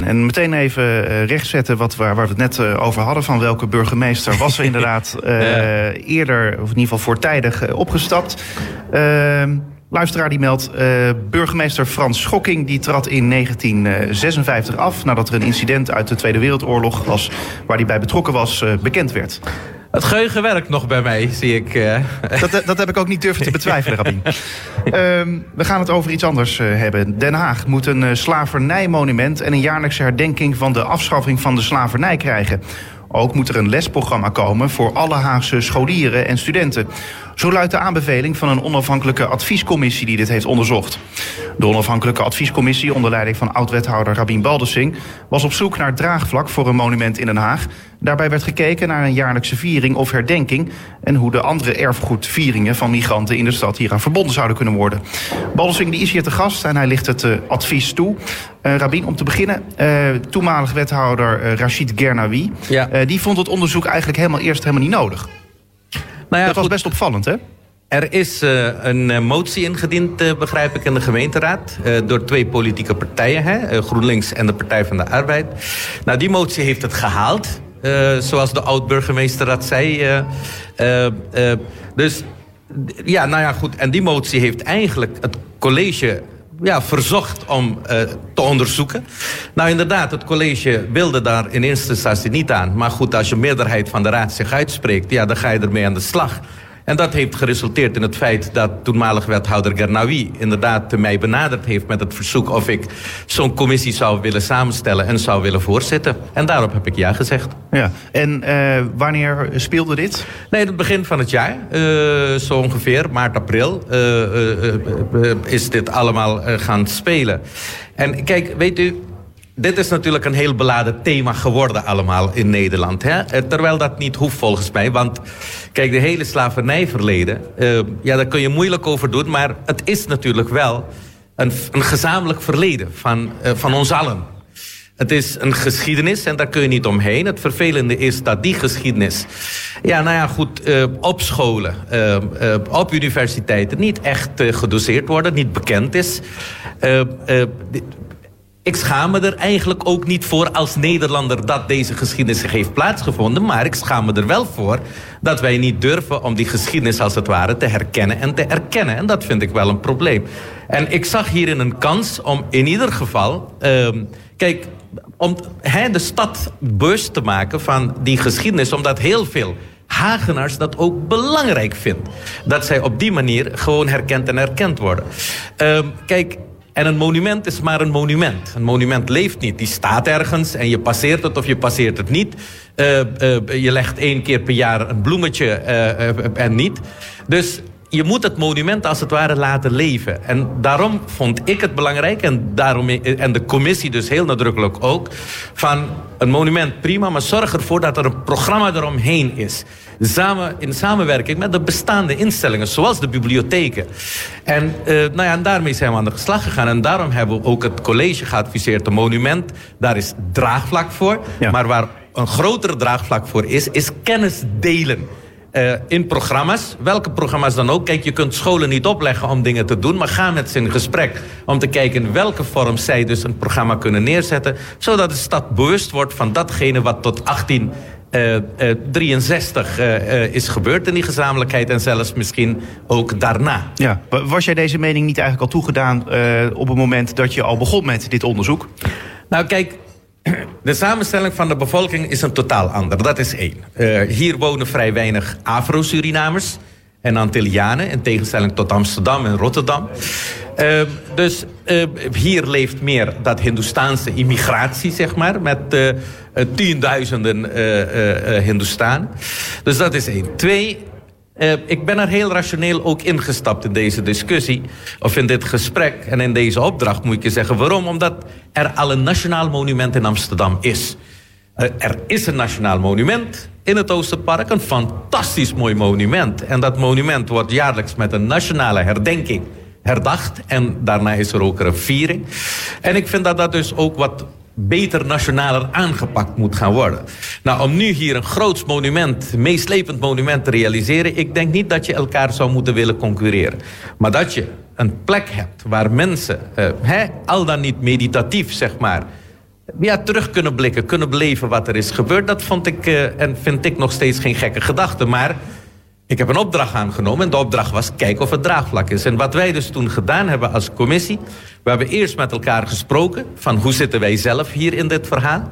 En meteen even rechtzetten wat, waar, waar we het net over hadden. Van welke burgemeester was er inderdaad eerder, of in ieder geval voortijdig, opgestapt. Ehm, Luisteraar die meldt, uh, burgemeester Frans Schokking die trad in 1956 af... nadat er een incident uit de Tweede Wereldoorlog was... waar hij bij betrokken was, uh, bekend werd. Het geheugen werkt nog bij mij, zie ik. Uh. Dat, dat heb ik ook niet durven te betwijfelen, Rabin. um, we gaan het over iets anders hebben. Den Haag moet een slavernijmonument... en een jaarlijkse herdenking van de afschaffing van de slavernij krijgen. Ook moet er een lesprogramma komen voor alle Haagse scholieren en studenten. Zo luidt de aanbeveling van een onafhankelijke adviescommissie die dit heeft onderzocht. De onafhankelijke adviescommissie onder leiding van oud-wethouder Rabin Baldessing was op zoek naar draagvlak voor een monument in Den Haag. Daarbij werd gekeken naar een jaarlijkse viering of herdenking en hoe de andere erfgoedvieringen van migranten in de stad hieraan verbonden zouden kunnen worden. Baldessing die is hier te gast en hij ligt het uh, advies toe. Uh, Rabin, om te beginnen, uh, toenmalig wethouder Rachid Gernawi, ja. die vond het onderzoek eigenlijk helemaal eerst helemaal niet nodig. Nou ja, dat was best opvallend, hè? Er is uh, een uh, motie ingediend, uh, begrijp ik, in de gemeenteraad. door twee politieke partijen, hè, GroenLinks en de Partij van de Arbeid. Nou, die motie heeft het gehaald. zoals de oud-burgemeester dat zei. dus ja, nou ja, goed. En die motie heeft eigenlijk het college ja, verzocht om uh, te onderzoeken. Nou, inderdaad, het college wilde daar in eerste instantie niet aan. Maar goed, als je meerderheid van de raad zich uitspreekt... ja, dan ga je ermee aan de slag. En dat heeft geresulteerd in het feit dat toenmalig wethouder Gernawi inderdaad mij benaderd heeft met het verzoek of ik zo'n commissie zou willen samenstellen en zou willen voorzitten. En daarop heb ik ja gezegd. Ja. En uh, wanneer speelde dit? Nee, in het begin van het jaar, uh, zo ongeveer, maart, april, uh, is dit allemaal gaan spelen. En kijk, weet u, dit is natuurlijk een heel beladen thema geworden allemaal in Nederland. Hè? Eh, terwijl dat niet hoeft volgens mij. Want kijk, de hele slavernijverleden... Uh, ja, daar kun je moeilijk over doen. Maar het is natuurlijk wel een, een gezamenlijk verleden van, uh, van ons allen. Het is een geschiedenis en daar kun je niet omheen. Het vervelende is dat die geschiedenis... ja, nou ja, goed, uh, op scholen, op universiteiten... niet echt gedoseerd wordt, niet bekend is ik schaam me er eigenlijk ook niet voor als Nederlander dat deze geschiedenis zich heeft plaatsgevonden. Maar ik schaam me er wel voor dat wij niet durven om die geschiedenis als het ware te herkennen en te erkennen. En dat vind ik wel een probleem. En ik zag hierin een kans om in ieder geval... Uh, kijk, om de stad bewust te maken van die geschiedenis. Omdat heel veel Hagenaars dat ook belangrijk vinden. Dat zij op die manier gewoon herkend en erkend worden. Uh, kijk, en een monument is maar een monument. Een monument leeft niet. Die staat ergens en je passeert het of je passeert het niet. Uh, uh, je legt één keer per jaar een bloemetje uh, en niet. Dus je moet het monument als het ware laten leven. En daarom vond ik het belangrijk, en, daarom, en de commissie dus heel nadrukkelijk ook... van een monument prima, maar zorg ervoor dat er een programma eromheen is. Samen, in samenwerking met de bestaande instellingen, zoals de bibliotheken. En, uh, nou ja, en daarmee zijn we aan de slag gegaan. En daarom hebben we ook het college geadviseerd. Een monument, daar is draagvlak voor. Maar waar een grotere draagvlak voor is, is kennis delen. Uh, in programma's, welke programma's dan ook. Kijk, je kunt scholen niet opleggen om dingen te doen... maar ga met ze in gesprek om te kijken in welke vorm zij dus een programma kunnen neerzetten... zodat de stad bewust wordt van datgene wat tot 1863 uh, uh, is gebeurd in die gezamenlijkheid... en zelfs misschien ook daarna. Ja, was jij deze mening niet eigenlijk al toegedaan op het moment dat je al begon met dit onderzoek? Nou, kijk, de samenstelling van de bevolking is een totaal ander. Dat is één. Uh, hier wonen vrij weinig Afro-Surinamers en Antillianen... in tegenstelling tot Amsterdam en Rotterdam. Uh, dus uh, hier leeft meer dat Hindoestaanse immigratie, zeg maar... met tienduizenden Hindoestanen. Dus dat is één. Twee, uh, ik ben er heel rationeel ook ingestapt in deze discussie. Of in dit gesprek en in deze opdracht moet ik je zeggen. Waarom? Omdat er al een nationaal monument in Amsterdam is. Uh, er is een nationaal monument in het Oosterpark. Een fantastisch mooi monument. En dat monument wordt jaarlijks met een nationale herdenking herdacht. En daarna is er ook een viering. En ik vind dat dat dus ook wat beter nationaler aangepakt moet gaan worden. Nou, om nu hier een groot monument, meeslepend monument te realiseren... ik denk niet dat je elkaar zou moeten willen concurreren. Maar dat je een plek hebt waar mensen, hè, al dan niet meditatief, zeg maar... ja, terug kunnen blikken, kunnen beleven wat er is gebeurd... dat vond ik uh, en vind ik nog steeds geen gekke gedachte. Maar ik heb een opdracht aangenomen en de opdracht was kijken of het draagvlak is. En wat wij dus toen gedaan hebben als commissie... we hebben eerst met elkaar gesproken van hoe zitten wij zelf hier in dit verhaal.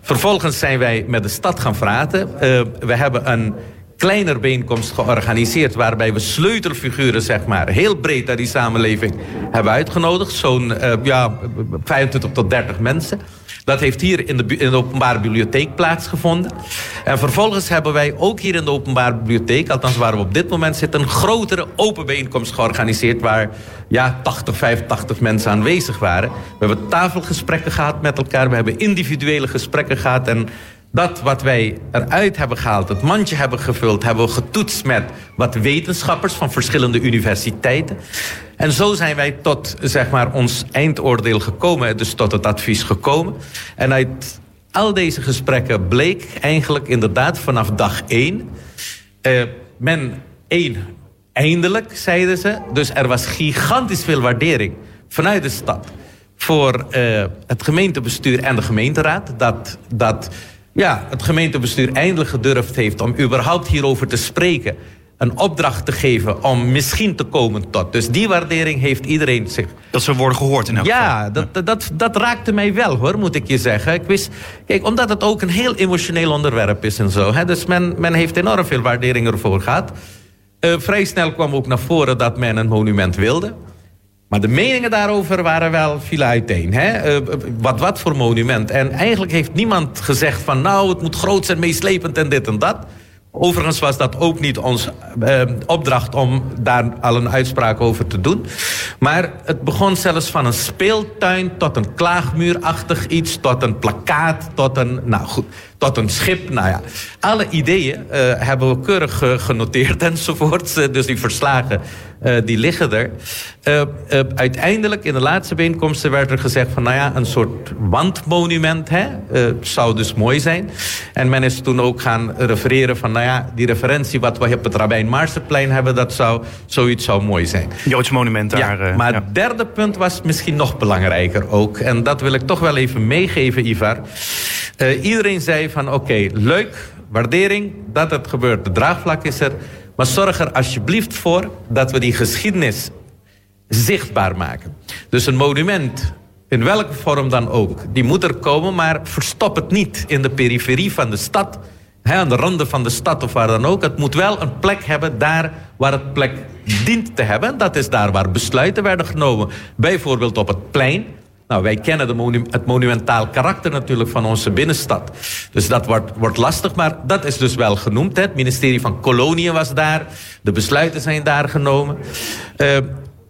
Vervolgens zijn wij met de stad gaan praten. Uh, we hebben een kleiner bijeenkomst georganiseerd... waarbij we sleutelfiguren, zeg maar, heel breed uit die samenleving hebben uitgenodigd. Zo'n uh, ja, 25 tot 30 mensen... Dat heeft hier in de, in de openbare bibliotheek plaatsgevonden. En vervolgens hebben wij ook hier in de openbare bibliotheek... althans waar we op dit moment zitten... een grotere open bijeenkomst georganiseerd... waar ja, 80, 85 mensen aanwezig waren. We hebben tafelgesprekken gehad met elkaar. We hebben individuele gesprekken gehad. En dat wat wij eruit hebben gehaald, het mandje hebben gevuld... hebben we getoetst met wat wetenschappers van verschillende universiteiten. En zo zijn wij tot zeg maar, ons eindoordeel gekomen, dus tot het advies gekomen. En uit al deze gesprekken bleek eigenlijk inderdaad vanaf dag één... Uh, men één, eindelijk, zeiden ze. Dus er was gigantisch veel waardering vanuit de stad... voor uh, het gemeentebestuur en de gemeenteraad. Dat... dat ja, het gemeentebestuur eindelijk gedurfd heeft om überhaupt hierover te spreken een opdracht te geven om misschien te komen tot. Dus die waardering heeft iedereen zich... Dat ze worden gehoord in elk ja, geval. Dat, dat, dat, dat raakte mij wel hoor, moet ik je zeggen. Ik wist, kijk, omdat het ook een heel emotioneel onderwerp is en zo. Hè, dus men, men heeft enorm veel waardering ervoor gehad. Uh, vrij snel kwam ook naar voren dat men een monument wilde. Maar de meningen daarover waren wel veel uiteen. Hè? Uh, wat, wat voor monument. En eigenlijk heeft niemand gezegd van... nou, het moet groot zijn, meeslepend en dit en dat. Overigens was dat ook niet onze uh, opdracht om daar al een uitspraak over te doen. Maar het begon zelfs van een speeltuin tot een klaagmuurachtig iets... tot een plakkaat, tot een... Nou goed, tot een schip. Nou ja, alle ideeën uh, hebben we keurig uh, genoteerd enzovoort. Uh, dus die verslagen, die liggen er. uiteindelijk, in de laatste bijeenkomsten werd er gezegd van... nou ja, een soort wandmonument hè, zou dus mooi zijn. En men is toen ook gaan refereren van... nou ja, die referentie wat we op het Rabijn Maarsenplein hebben... dat zou, zoiets zou mooi zijn. Joods monument daar. Ja, maar ja. het derde punt was misschien nog belangrijker ook. En dat wil ik toch wel even meegeven, Ivar. iedereen zei van oké, leuk, waardering dat het gebeurt. De draagvlak is er. Maar zorg er alsjeblieft voor dat we die geschiedenis zichtbaar maken. Dus een monument, in welke vorm dan ook, die moet er komen... maar verstop het niet in de periferie van de stad... Aan de randen van de stad of waar dan ook. Het moet wel een plek hebben daar waar het plek dient te hebben. Dat is daar waar besluiten werden genomen. Bijvoorbeeld op het plein Nou, wij kennen het monumentaal karakter natuurlijk van onze binnenstad. Dus dat wordt, wordt lastig, maar dat is dus wel genoemd. Hè. Het ministerie van Koloniën was daar. De besluiten zijn daar genomen. Uh,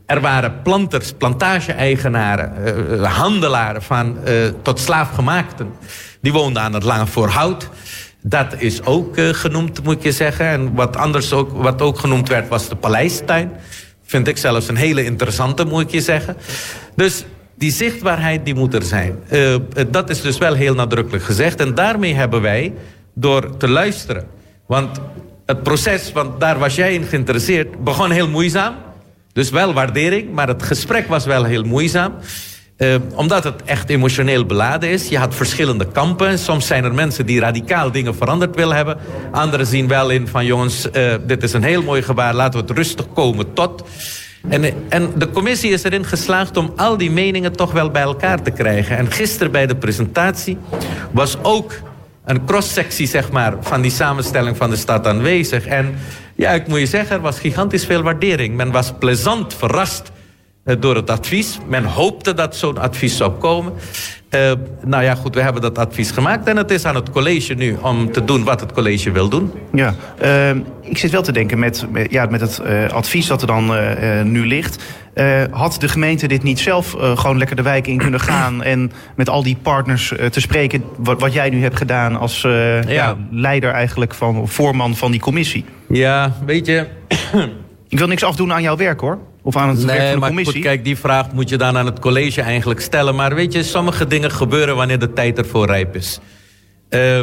er waren planters, plantage-eigenaren, uh, handelaren van, uh, tot slaafgemaakten. Die woonden aan het Lange Voorhout. Dat is ook genoemd, moet je zeggen. En wat anders ook, wat ook genoemd werd, was de paleistuin. Vind ik zelfs een hele interessante, moet je zeggen. Dus die zichtbaarheid die moet er zijn. Uh, dat is dus wel heel nadrukkelijk gezegd. En daarmee hebben wij, door te luisteren... want het proces, want daar was jij in geïnteresseerd... begon heel moeizaam. Dus wel waardering, maar het gesprek was wel heel moeizaam. Uh, omdat het echt emotioneel beladen is. Je had verschillende kampen. Soms zijn er mensen die radicaal dingen veranderd willen hebben. Anderen zien wel in van jongens, dit is een heel mooi gebaar. Laten we het rustig komen tot. En, en de commissie is erin geslaagd om al die meningen toch wel bij elkaar te krijgen. En gisteren bij de presentatie was ook een cross-sectie zeg maar, van die samenstelling van de stad aanwezig. En ja, ik moet je zeggen, er was gigantisch veel waardering. Men was plezant verrast uh, door het advies. Men hoopte dat zo'n advies zou komen. Uh, nou ja, goed, we hebben dat advies gemaakt. En het is aan het college nu om te doen wat het college wil doen. Ja, uh, ik zit wel te denken met, ja, met het uh, advies dat er dan nu ligt. had de gemeente dit niet zelf gewoon lekker de wijk in kunnen gaan... en met al die partners te spreken, wat, wat, jij nu hebt gedaan... als ja. Ja, leider eigenlijk van, voorman van die commissie? Ja, weet je... ik wil niks afdoen aan jouw werk, hoor. Of aan het nee, werk van de commissie? Goed, kijk, die vraag moet je dan aan het college eigenlijk stellen. Maar weet je, sommige dingen gebeuren wanneer de tijd ervoor rijp is. Uh,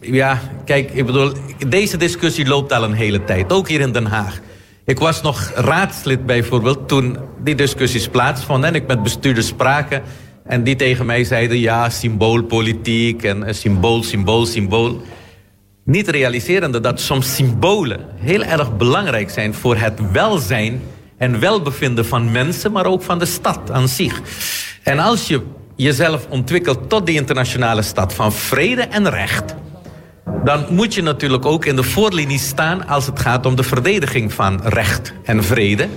ja, kijk, ik bedoel, deze discussie loopt al een hele tijd. Ook hier in Den Haag. Ik was nog raadslid bijvoorbeeld toen die discussies plaatsvonden... en ik met bestuurders spraken en die tegen mij zeiden... ja, symboolpolitiek en symbool, symbool, symbool... Niet realiserende dat soms symbolen heel erg belangrijk zijn... voor het welzijn en welbevinden van mensen, maar ook van de stad aan zich. En als je jezelf ontwikkelt tot die internationale stad van vrede en recht, dan moet je natuurlijk ook in de voorlinie staan als het gaat om de verdediging van recht en vrede.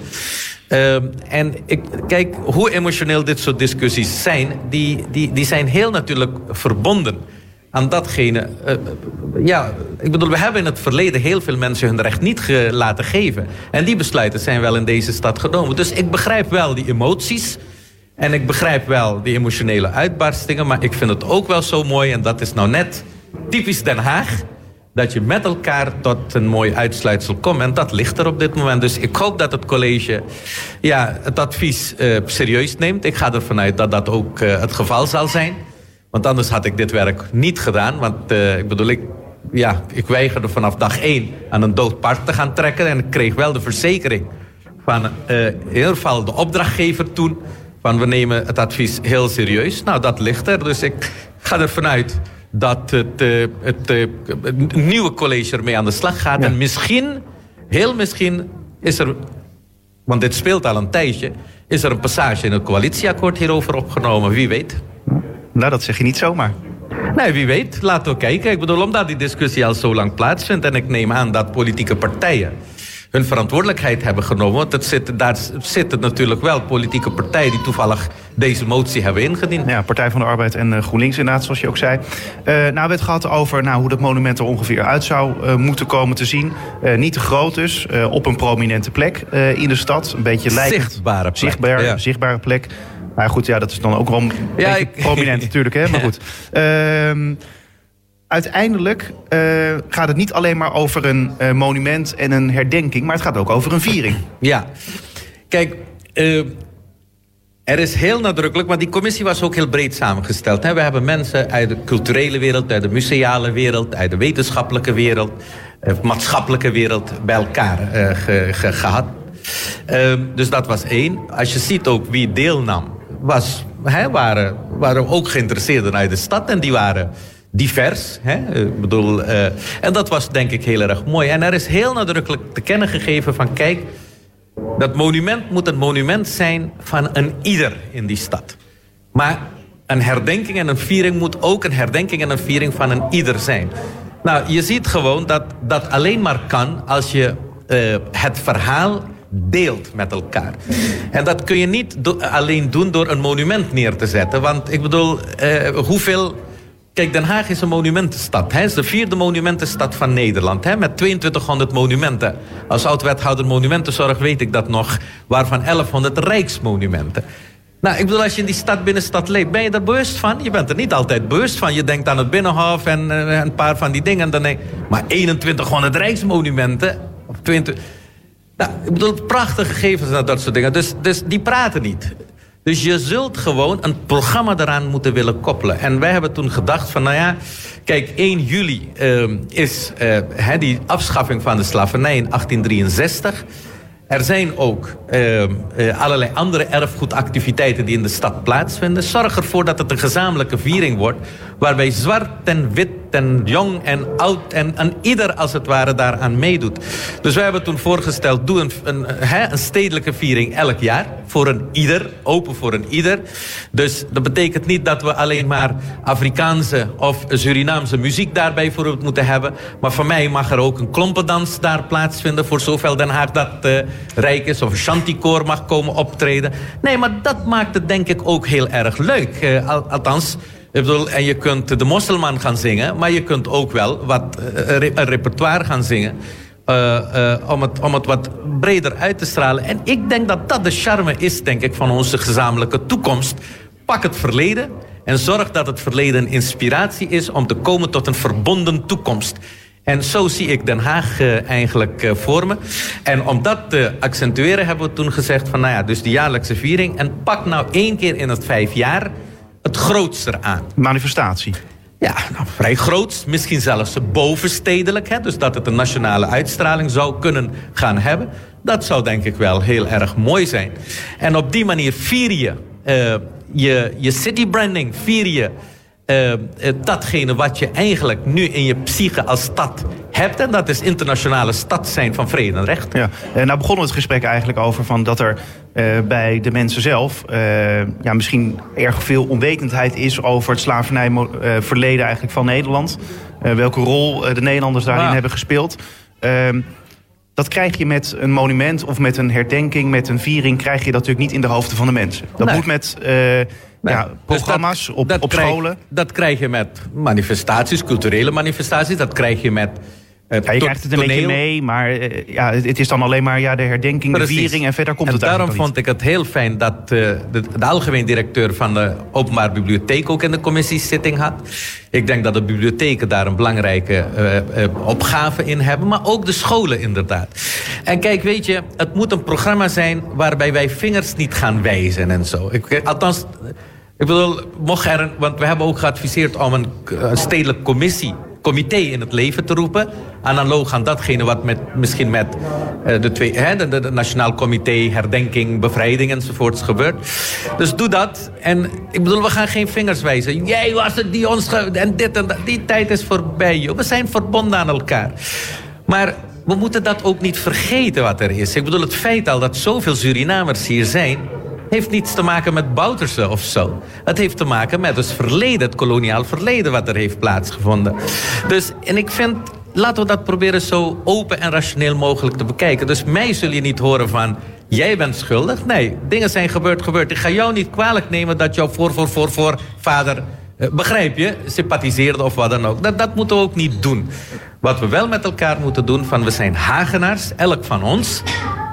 Uh, en ik, kijk, hoe emotioneel dit soort discussies zijn, die, die, die zijn heel natuurlijk verbonden aan datgene. Uh, ja, ik bedoel, we hebben in het verleden heel veel mensen hun recht niet laten geven. En die besluiten zijn wel in deze stad genomen. Dus ik begrijp wel die emoties. En ik begrijp wel die emotionele uitbarstingen. Maar ik vind het ook wel zo mooi. En dat is nou net typisch Den Haag. Dat je met elkaar tot een mooi uitsluitsel komt. En dat ligt er op dit moment. Dus ik hoop dat het college ja, het advies uh, serieus neemt. Ik ga ervan uit dat dat ook het geval zal zijn. Want anders had ik dit werk niet gedaan. Want uh, ik bedoel, ik, ja, ik weigerde vanaf dag één aan een dood paard te gaan trekken. En ik kreeg wel de verzekering van uh, in ieder geval de opdrachtgever toen... van we nemen het advies heel serieus. Nou, dat ligt er. Dus ik ga ervan uit dat het, uh, het, het nieuwe college ermee aan de slag gaat. Ja. En misschien, heel misschien, is er... want dit speelt al een tijdje... is er een passage in het coalitieakkoord hierover opgenomen. Wie weet... Nou, dat zeg je niet zomaar. Nee, wie weet. Laten we kijken. Ik bedoel, omdat die discussie al zo lang plaatsvindt... en ik neem aan dat politieke partijen hun verantwoordelijkheid hebben genomen. Want het zit, daar zitten natuurlijk wel politieke partijen... die toevallig deze motie hebben ingediend. Ja, Partij van de Arbeid en uh, GroenLinks inderdaad, zoals je ook zei. Uh, nou, we hebben het gehad over nou, hoe dat monument er ongeveer uit zou uh, moeten komen te zien. niet te groot dus, op een prominente plek in de stad. Een beetje lijkend. Zichtbare plek. Zichtbaar, ja. Zichtbare plek. Maar goed, ja, dat is dan ook wel een ja, beetje ik... prominent natuurlijk. Hè? Maar goed. Uh, uiteindelijk uh, gaat het niet alleen maar over een uh, monument en een herdenking... maar het gaat ook over een viering. Ja, kijk... Uh, er is heel nadrukkelijk, want die commissie was ook heel breed samengesteld. Hè? We hebben mensen uit de culturele wereld, uit de museale wereld... uit de wetenschappelijke wereld, maatschappelijke wereld bij elkaar ge, ge, gehad. Ehm, dus dat was één. Als je ziet ook wie deelnam was, waren, waren ook geïnteresseerden uit de stad. En die waren divers. Bedoel, uh, en dat was denk ik heel erg mooi. En er is heel nadrukkelijk te kennen gegeven van... kijk, dat monument moet een monument zijn van een ieder in die stad. Maar een herdenking en een viering moet ook een herdenking en een viering van een ieder zijn. Nou, je ziet gewoon dat dat alleen maar kan als je uh, het verhaal deelt met elkaar. En dat kun je niet alleen doen door een monument neer te zetten. Want ik bedoel, uh, hoeveel... Kijk, Den Haag is een monumentenstad. Het is de vierde monumentenstad van Nederland. Hè, met 2200 monumenten. Als oud-wethouder monumentenzorg weet ik dat nog. Waarvan 1100 rijksmonumenten. Nou, ik bedoel, als je in die stad binnenstad leeft, ben je er bewust van? Je bent er niet altijd bewust van. Je denkt aan het Binnenhof en uh, een paar van die dingen. Dan maar 2100 rijksmonumenten. Of 20. Nou, ik bedoel, prachtige gegevens en dat soort dingen. Dus, dus die praten niet. Dus je zult gewoon een programma eraan moeten willen koppelen. En wij hebben toen gedacht van, nou ja... Kijk, 1 juli uh, is uh, die afschaffing van de slavernij in 1863... Er zijn ook uh, uh, allerlei andere erfgoedactiviteiten die in de stad plaatsvinden. Zorg ervoor dat het een gezamenlijke viering wordt. Waarbij zwart en wit en jong en oud en, en ieder als het ware daaraan meedoet. Dus wij hebben toen voorgesteld, doe een, een, een stedelijke viering elk jaar. Voor een ieder, open voor een ieder. Dus dat betekent niet dat we alleen maar Afrikaanse of Surinaamse muziek daarbij voor moeten hebben. Maar voor mij mag er ook een klompendans daar plaatsvinden. Voor zoveel Den Haag dat uh, rijk is. Of een shantykoor mag komen optreden. Nee, maar dat maakt het denk ik ook heel erg leuk. Al, althans... Ik bedoel, en je kunt de mosselman gaan zingen, maar je kunt ook wel wat, uh, een repertoire gaan zingen. Uh, uh, om, het, om het wat breder uit te stralen. En ik denk dat dat de charme is, denk ik, van onze gezamenlijke toekomst. Pak het verleden en zorg dat het verleden een inspiratie is om te komen tot een verbonden toekomst. En zo zie ik Den Haag eigenlijk uh, voor me. En om dat te accentueren hebben we toen gezegd van... nou ja, dus die jaarlijkse viering. En pak nou één keer in het vijf jaar het grootste aan. Manifestatie. Ja, nou, vrij groot. Misschien zelfs bovenstedelijk. Hè, dus dat het een nationale uitstraling zou kunnen gaan hebben. Dat zou denk ik wel heel erg mooi zijn. En op die manier vier je uh, je, je city branding. Vier je uh, datgene wat je eigenlijk nu in je psyche als stad hebt. En dat is internationale stad zijn van vrede en recht. Ja, en nou begonnen we het gesprek eigenlijk over van dat er uh, bij de mensen zelf uh, ja, misschien erg veel onwetendheid is over het slavernijverleden eigenlijk van Nederland. welke rol de Nederlanders daarin ja. hebben gespeeld. Ehm, dat krijg je met een monument of met een herdenking, met een viering, krijg je dat natuurlijk niet in de hoofden van de mensen. Dat nee. moet met Ja, programma's dus dat, op, dat op krijg, scholen? Dat krijg je met manifestaties, culturele manifestaties. Dat krijg je met uh, ja, je krijgt het een toneel. beetje mee, maar uh, ja, het is dan alleen maar ja, de herdenking, Precies. de viering en verder komt en het daarom vond ik het heel fijn dat uh, de, de, algemeen directeur van de openbaar bibliotheek ook in de commissiezitting had. Ik denk dat de bibliotheken daar een belangrijke opgave in hebben, maar ook de scholen inderdaad. En kijk, weet je, het moet een programma zijn waarbij wij vingers niet gaan wijzen en zo. Ik, althans, ik bedoel, mocht er, want we hebben ook geadviseerd om een, een stedelijke commissie comité in het leven te roepen. Analoog aan datgene wat met, misschien met uh, de, twee, hè, de, Nationaal Comité Herdenking, Bevrijding enzovoorts gebeurt. Dus doe dat. En ik bedoel, we gaan geen vingers wijzen. Jij was het die ons... en dit en dat. Die tijd is voorbij, joh. We zijn verbonden aan elkaar. Maar we moeten dat ook niet vergeten wat er is. Ik bedoel, het feit al dat zoveel Surinamers hier zijn heeft niets te maken met Bouterse of zo. Het heeft te maken met het verleden, het koloniaal verleden wat er heeft plaatsgevonden. Dus, en ik vind, laten we dat proberen zo open en rationeel mogelijk te bekijken. Dus mij zul je niet horen van, jij bent schuldig. Nee, dingen zijn gebeurd, gebeurd. Ik ga jou niet kwalijk nemen dat jouw voor, voor, voor, voor vader... Uh, begrijp je, sympathiseerde of wat dan ook. Dat, dat moeten we ook niet doen. Wat we wel met elkaar moeten doen, van we zijn Hagenaars, elk van ons,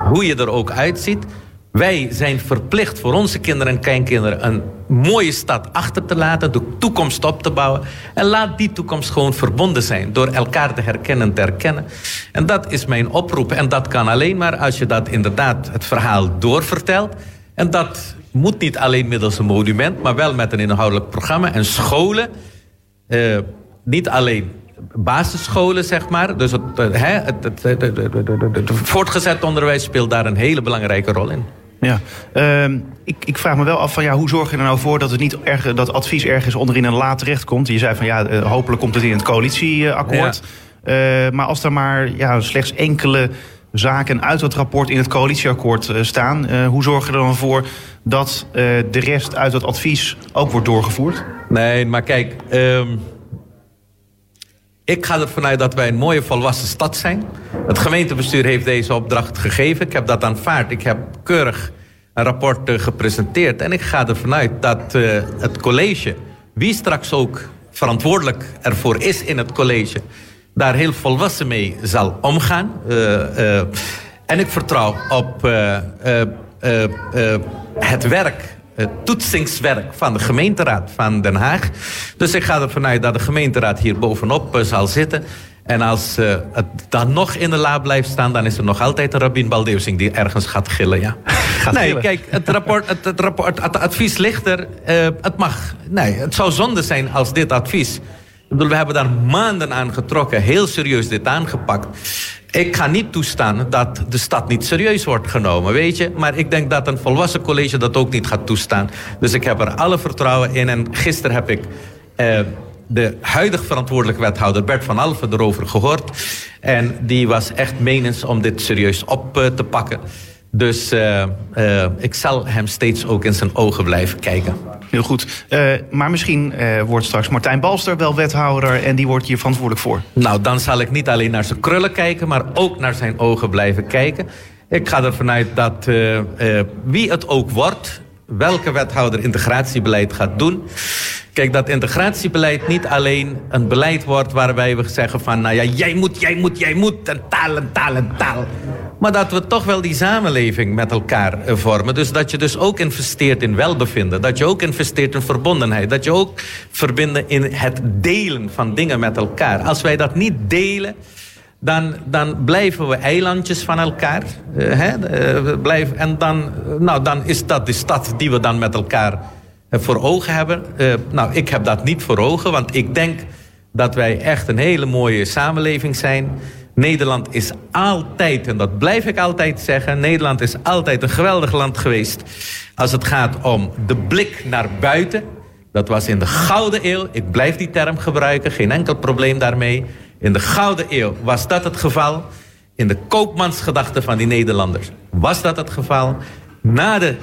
hoe je er ook uitziet. Wij zijn verplicht voor onze kinderen en kleinkinderen een mooie stad achter te laten, de toekomst op te bouwen. En laat die toekomst gewoon verbonden zijn door elkaar te herkennen en te herkennen. En dat is mijn oproep. En dat kan alleen maar als je dat inderdaad het verhaal doorvertelt. En dat moet niet alleen middels een monument, maar wel met een inhoudelijk programma en scholen. Uh, niet alleen basisscholen, zeg maar. Dus het, het, voortgezet onderwijs speelt daar een hele belangrijke rol in. Ja, uh, ik, ik, vraag me wel af van ja, hoe zorg je er nou voor dat het niet erg, dat advies ergens onderin een laat terecht komt? Je zei van ja, uh, hopelijk komt het in het coalitieakkoord. Ja. Uh, maar als er maar ja, slechts enkele zaken uit dat rapport in het coalitieakkoord uh, staan, hoe zorg je er dan voor dat de rest uit dat advies ook wordt doorgevoerd? Nee, maar kijk. Um Ik ga ervan uit dat wij een mooie volwassen stad zijn. Het gemeentebestuur heeft deze opdracht gegeven. Ik heb dat aanvaard. Ik heb keurig een rapport gepresenteerd. En ik ga ervan uit dat uh, het college, wie straks ook verantwoordelijk ervoor is in het college, daar heel volwassen mee zal omgaan. Uh, en ik vertrouw op het werk het toetsingswerk van de gemeenteraad van Den Haag. Dus ik ga ervan uit dat de gemeenteraad hier bovenop uh, zal zitten. En als uh, het dan nog in de la blijft staan... dan is er nog altijd een Rabin Baldeusing die ergens gaat gillen. Ja. Gaat nee, gillen. kijk, het, rapport, het, het, rapport, het advies ligt er. Uh, het mag. Nee, het zou zonde zijn als dit advies... We hebben daar maanden aan getrokken. Heel serieus dit aangepakt. Ik ga niet toestaan dat de stad niet serieus wordt genomen, weet je. Maar ik denk dat een volwassen college dat ook niet gaat toestaan. Dus ik heb er alle vertrouwen in. En gisteren heb ik uh, de huidig verantwoordelijke wethouder Bert van Alphen erover gehoord. En die was echt menens om dit serieus op uh, te pakken. Dus uh, uh, ik zal hem steeds ook in zijn ogen blijven kijken. Heel goed. Uh, maar misschien wordt straks Martijn Balster wel wethouder en die wordt hier verantwoordelijk voor. Nou, dan zal ik niet alleen naar zijn krullen kijken, maar ook naar zijn ogen blijven kijken. Ik ga ervan uit dat wie het ook wordt, welke wethouder integratiebeleid gaat doen. Kijk, dat integratiebeleid niet alleen een beleid wordt waarbij we zeggen van, nou ja, jij moet, jij moet, jij moet, en taal, en taal, en taal. Maar dat we toch wel die samenleving met elkaar vormen. Dus dat je dus ook investeert in welbevinden. Dat je ook investeert in verbondenheid. Dat je ook verbindt in het delen van dingen met elkaar. Als wij dat niet delen, dan, dan blijven we eilandjes van elkaar. Uh, hè? Uh, blijven, en dan, nou, dan is dat de stad die we dan met elkaar uh, voor ogen hebben. nou, ik heb dat niet voor ogen, want ik denk dat wij echt een hele mooie samenleving zijn. Nederland is altijd, en dat blijf ik altijd zeggen... Nederland is altijd een geweldig land geweest... als het gaat om de blik naar buiten. Dat was in de Gouden Eeuw. Ik blijf die term gebruiken, geen enkel probleem daarmee. In de Gouden Eeuw was dat het geval. In de koopmansgedachte van die Nederlanders was dat het geval. Na de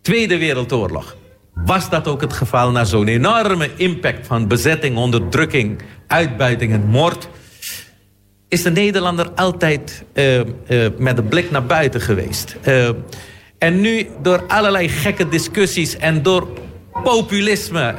Tweede Wereldoorlog was dat ook het geval... na zo'n enorme impact van bezetting, onderdrukking, uitbuiting en moord is de Nederlander altijd uh, uh, met de blik naar buiten geweest. Uh, en nu door allerlei gekke discussies en door populisme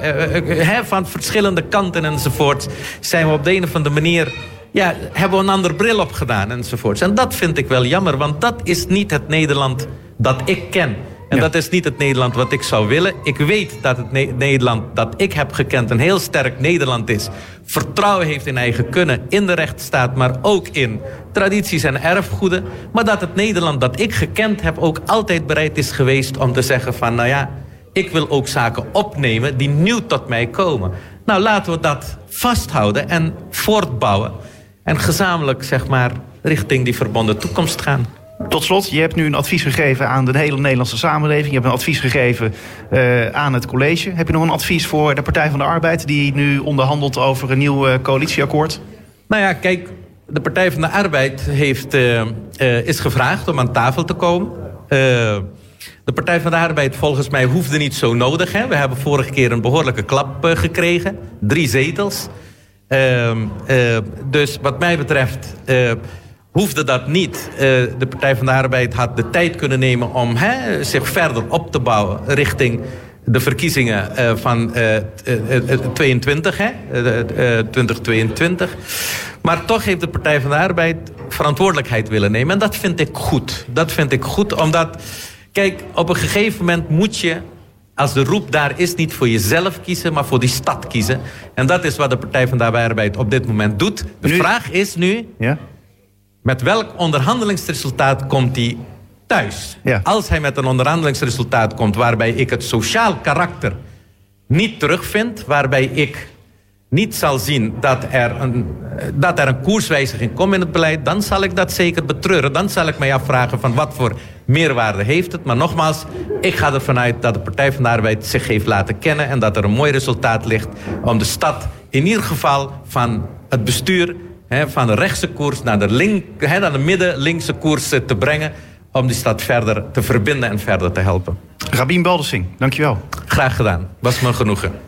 hè, van verschillende kanten enzovoort... zijn we op de een of andere manier... Ja, hebben we een ander bril op gedaan enzovoort. En dat vind ik wel jammer, want dat is niet het Nederland dat ik ken. En ja. dat is niet het Nederland wat ik zou willen. Ik weet dat het ne Nederland dat ik heb gekend een heel sterk Nederland is. Vertrouwen heeft in eigen kunnen, in de rechtsstaat, maar ook in tradities en erfgoeden. Maar dat het Nederland dat ik gekend heb ook altijd bereid is geweest om te zeggen van... nou ja, ik wil ook zaken opnemen die nieuw tot mij komen. Nou, laten we dat vasthouden en voortbouwen. En gezamenlijk, zeg maar, richting die verbonden toekomst gaan. Tot slot, je hebt nu een advies gegeven aan de hele Nederlandse samenleving. Je hebt een advies gegeven uh, aan het college. Heb je nog een advies voor de Partij van de Arbeid... die nu onderhandelt over een nieuw uh, coalitieakkoord? Nou ja, kijk, de Partij van de Arbeid heeft, uh, is gevraagd om aan tafel te komen. De Partij van de Arbeid volgens mij hoefde niet zo nodig. Hè? We hebben vorige keer een behoorlijke klap gekregen. Drie zetels. dus wat mij betreft hoefde dat niet. De Partij van de Arbeid had de tijd kunnen nemen om hè, zich verder op te bouwen richting de verkiezingen van uh, 22, hè, 2022. Maar toch heeft de Partij van de Arbeid verantwoordelijkheid willen nemen. En dat vind ik goed. Dat vind ik goed, omdat... Kijk, op een gegeven moment moet je als de roep daar is, niet voor jezelf kiezen, maar voor die stad kiezen. En dat is wat de Partij van de Arbeid op dit moment doet. De Nu- vraag is nu, Ja? met welk onderhandelingsresultaat komt hij thuis? Ja. Als hij met een onderhandelingsresultaat komt waarbij ik het sociaal karakter niet terugvind, waarbij ik niet zal zien dat er, een, dat er een koerswijziging komt in het beleid, dan zal ik dat zeker betreuren. Dan zal ik mij afvragen van wat voor meerwaarde heeft het. Maar nogmaals, ik ga ervan uit dat de Partij van de Arbeid zich heeft laten kennen en dat er een mooi resultaat ligt om de stad in ieder geval van het bestuur hè, van de rechtse koers naar de, link, hè, naar de midden-linkse koers eh, te brengen om die stad verder te verbinden en verder te helpen. Rabin Baldessing, dankjewel. Graag gedaan. Was me genoegen.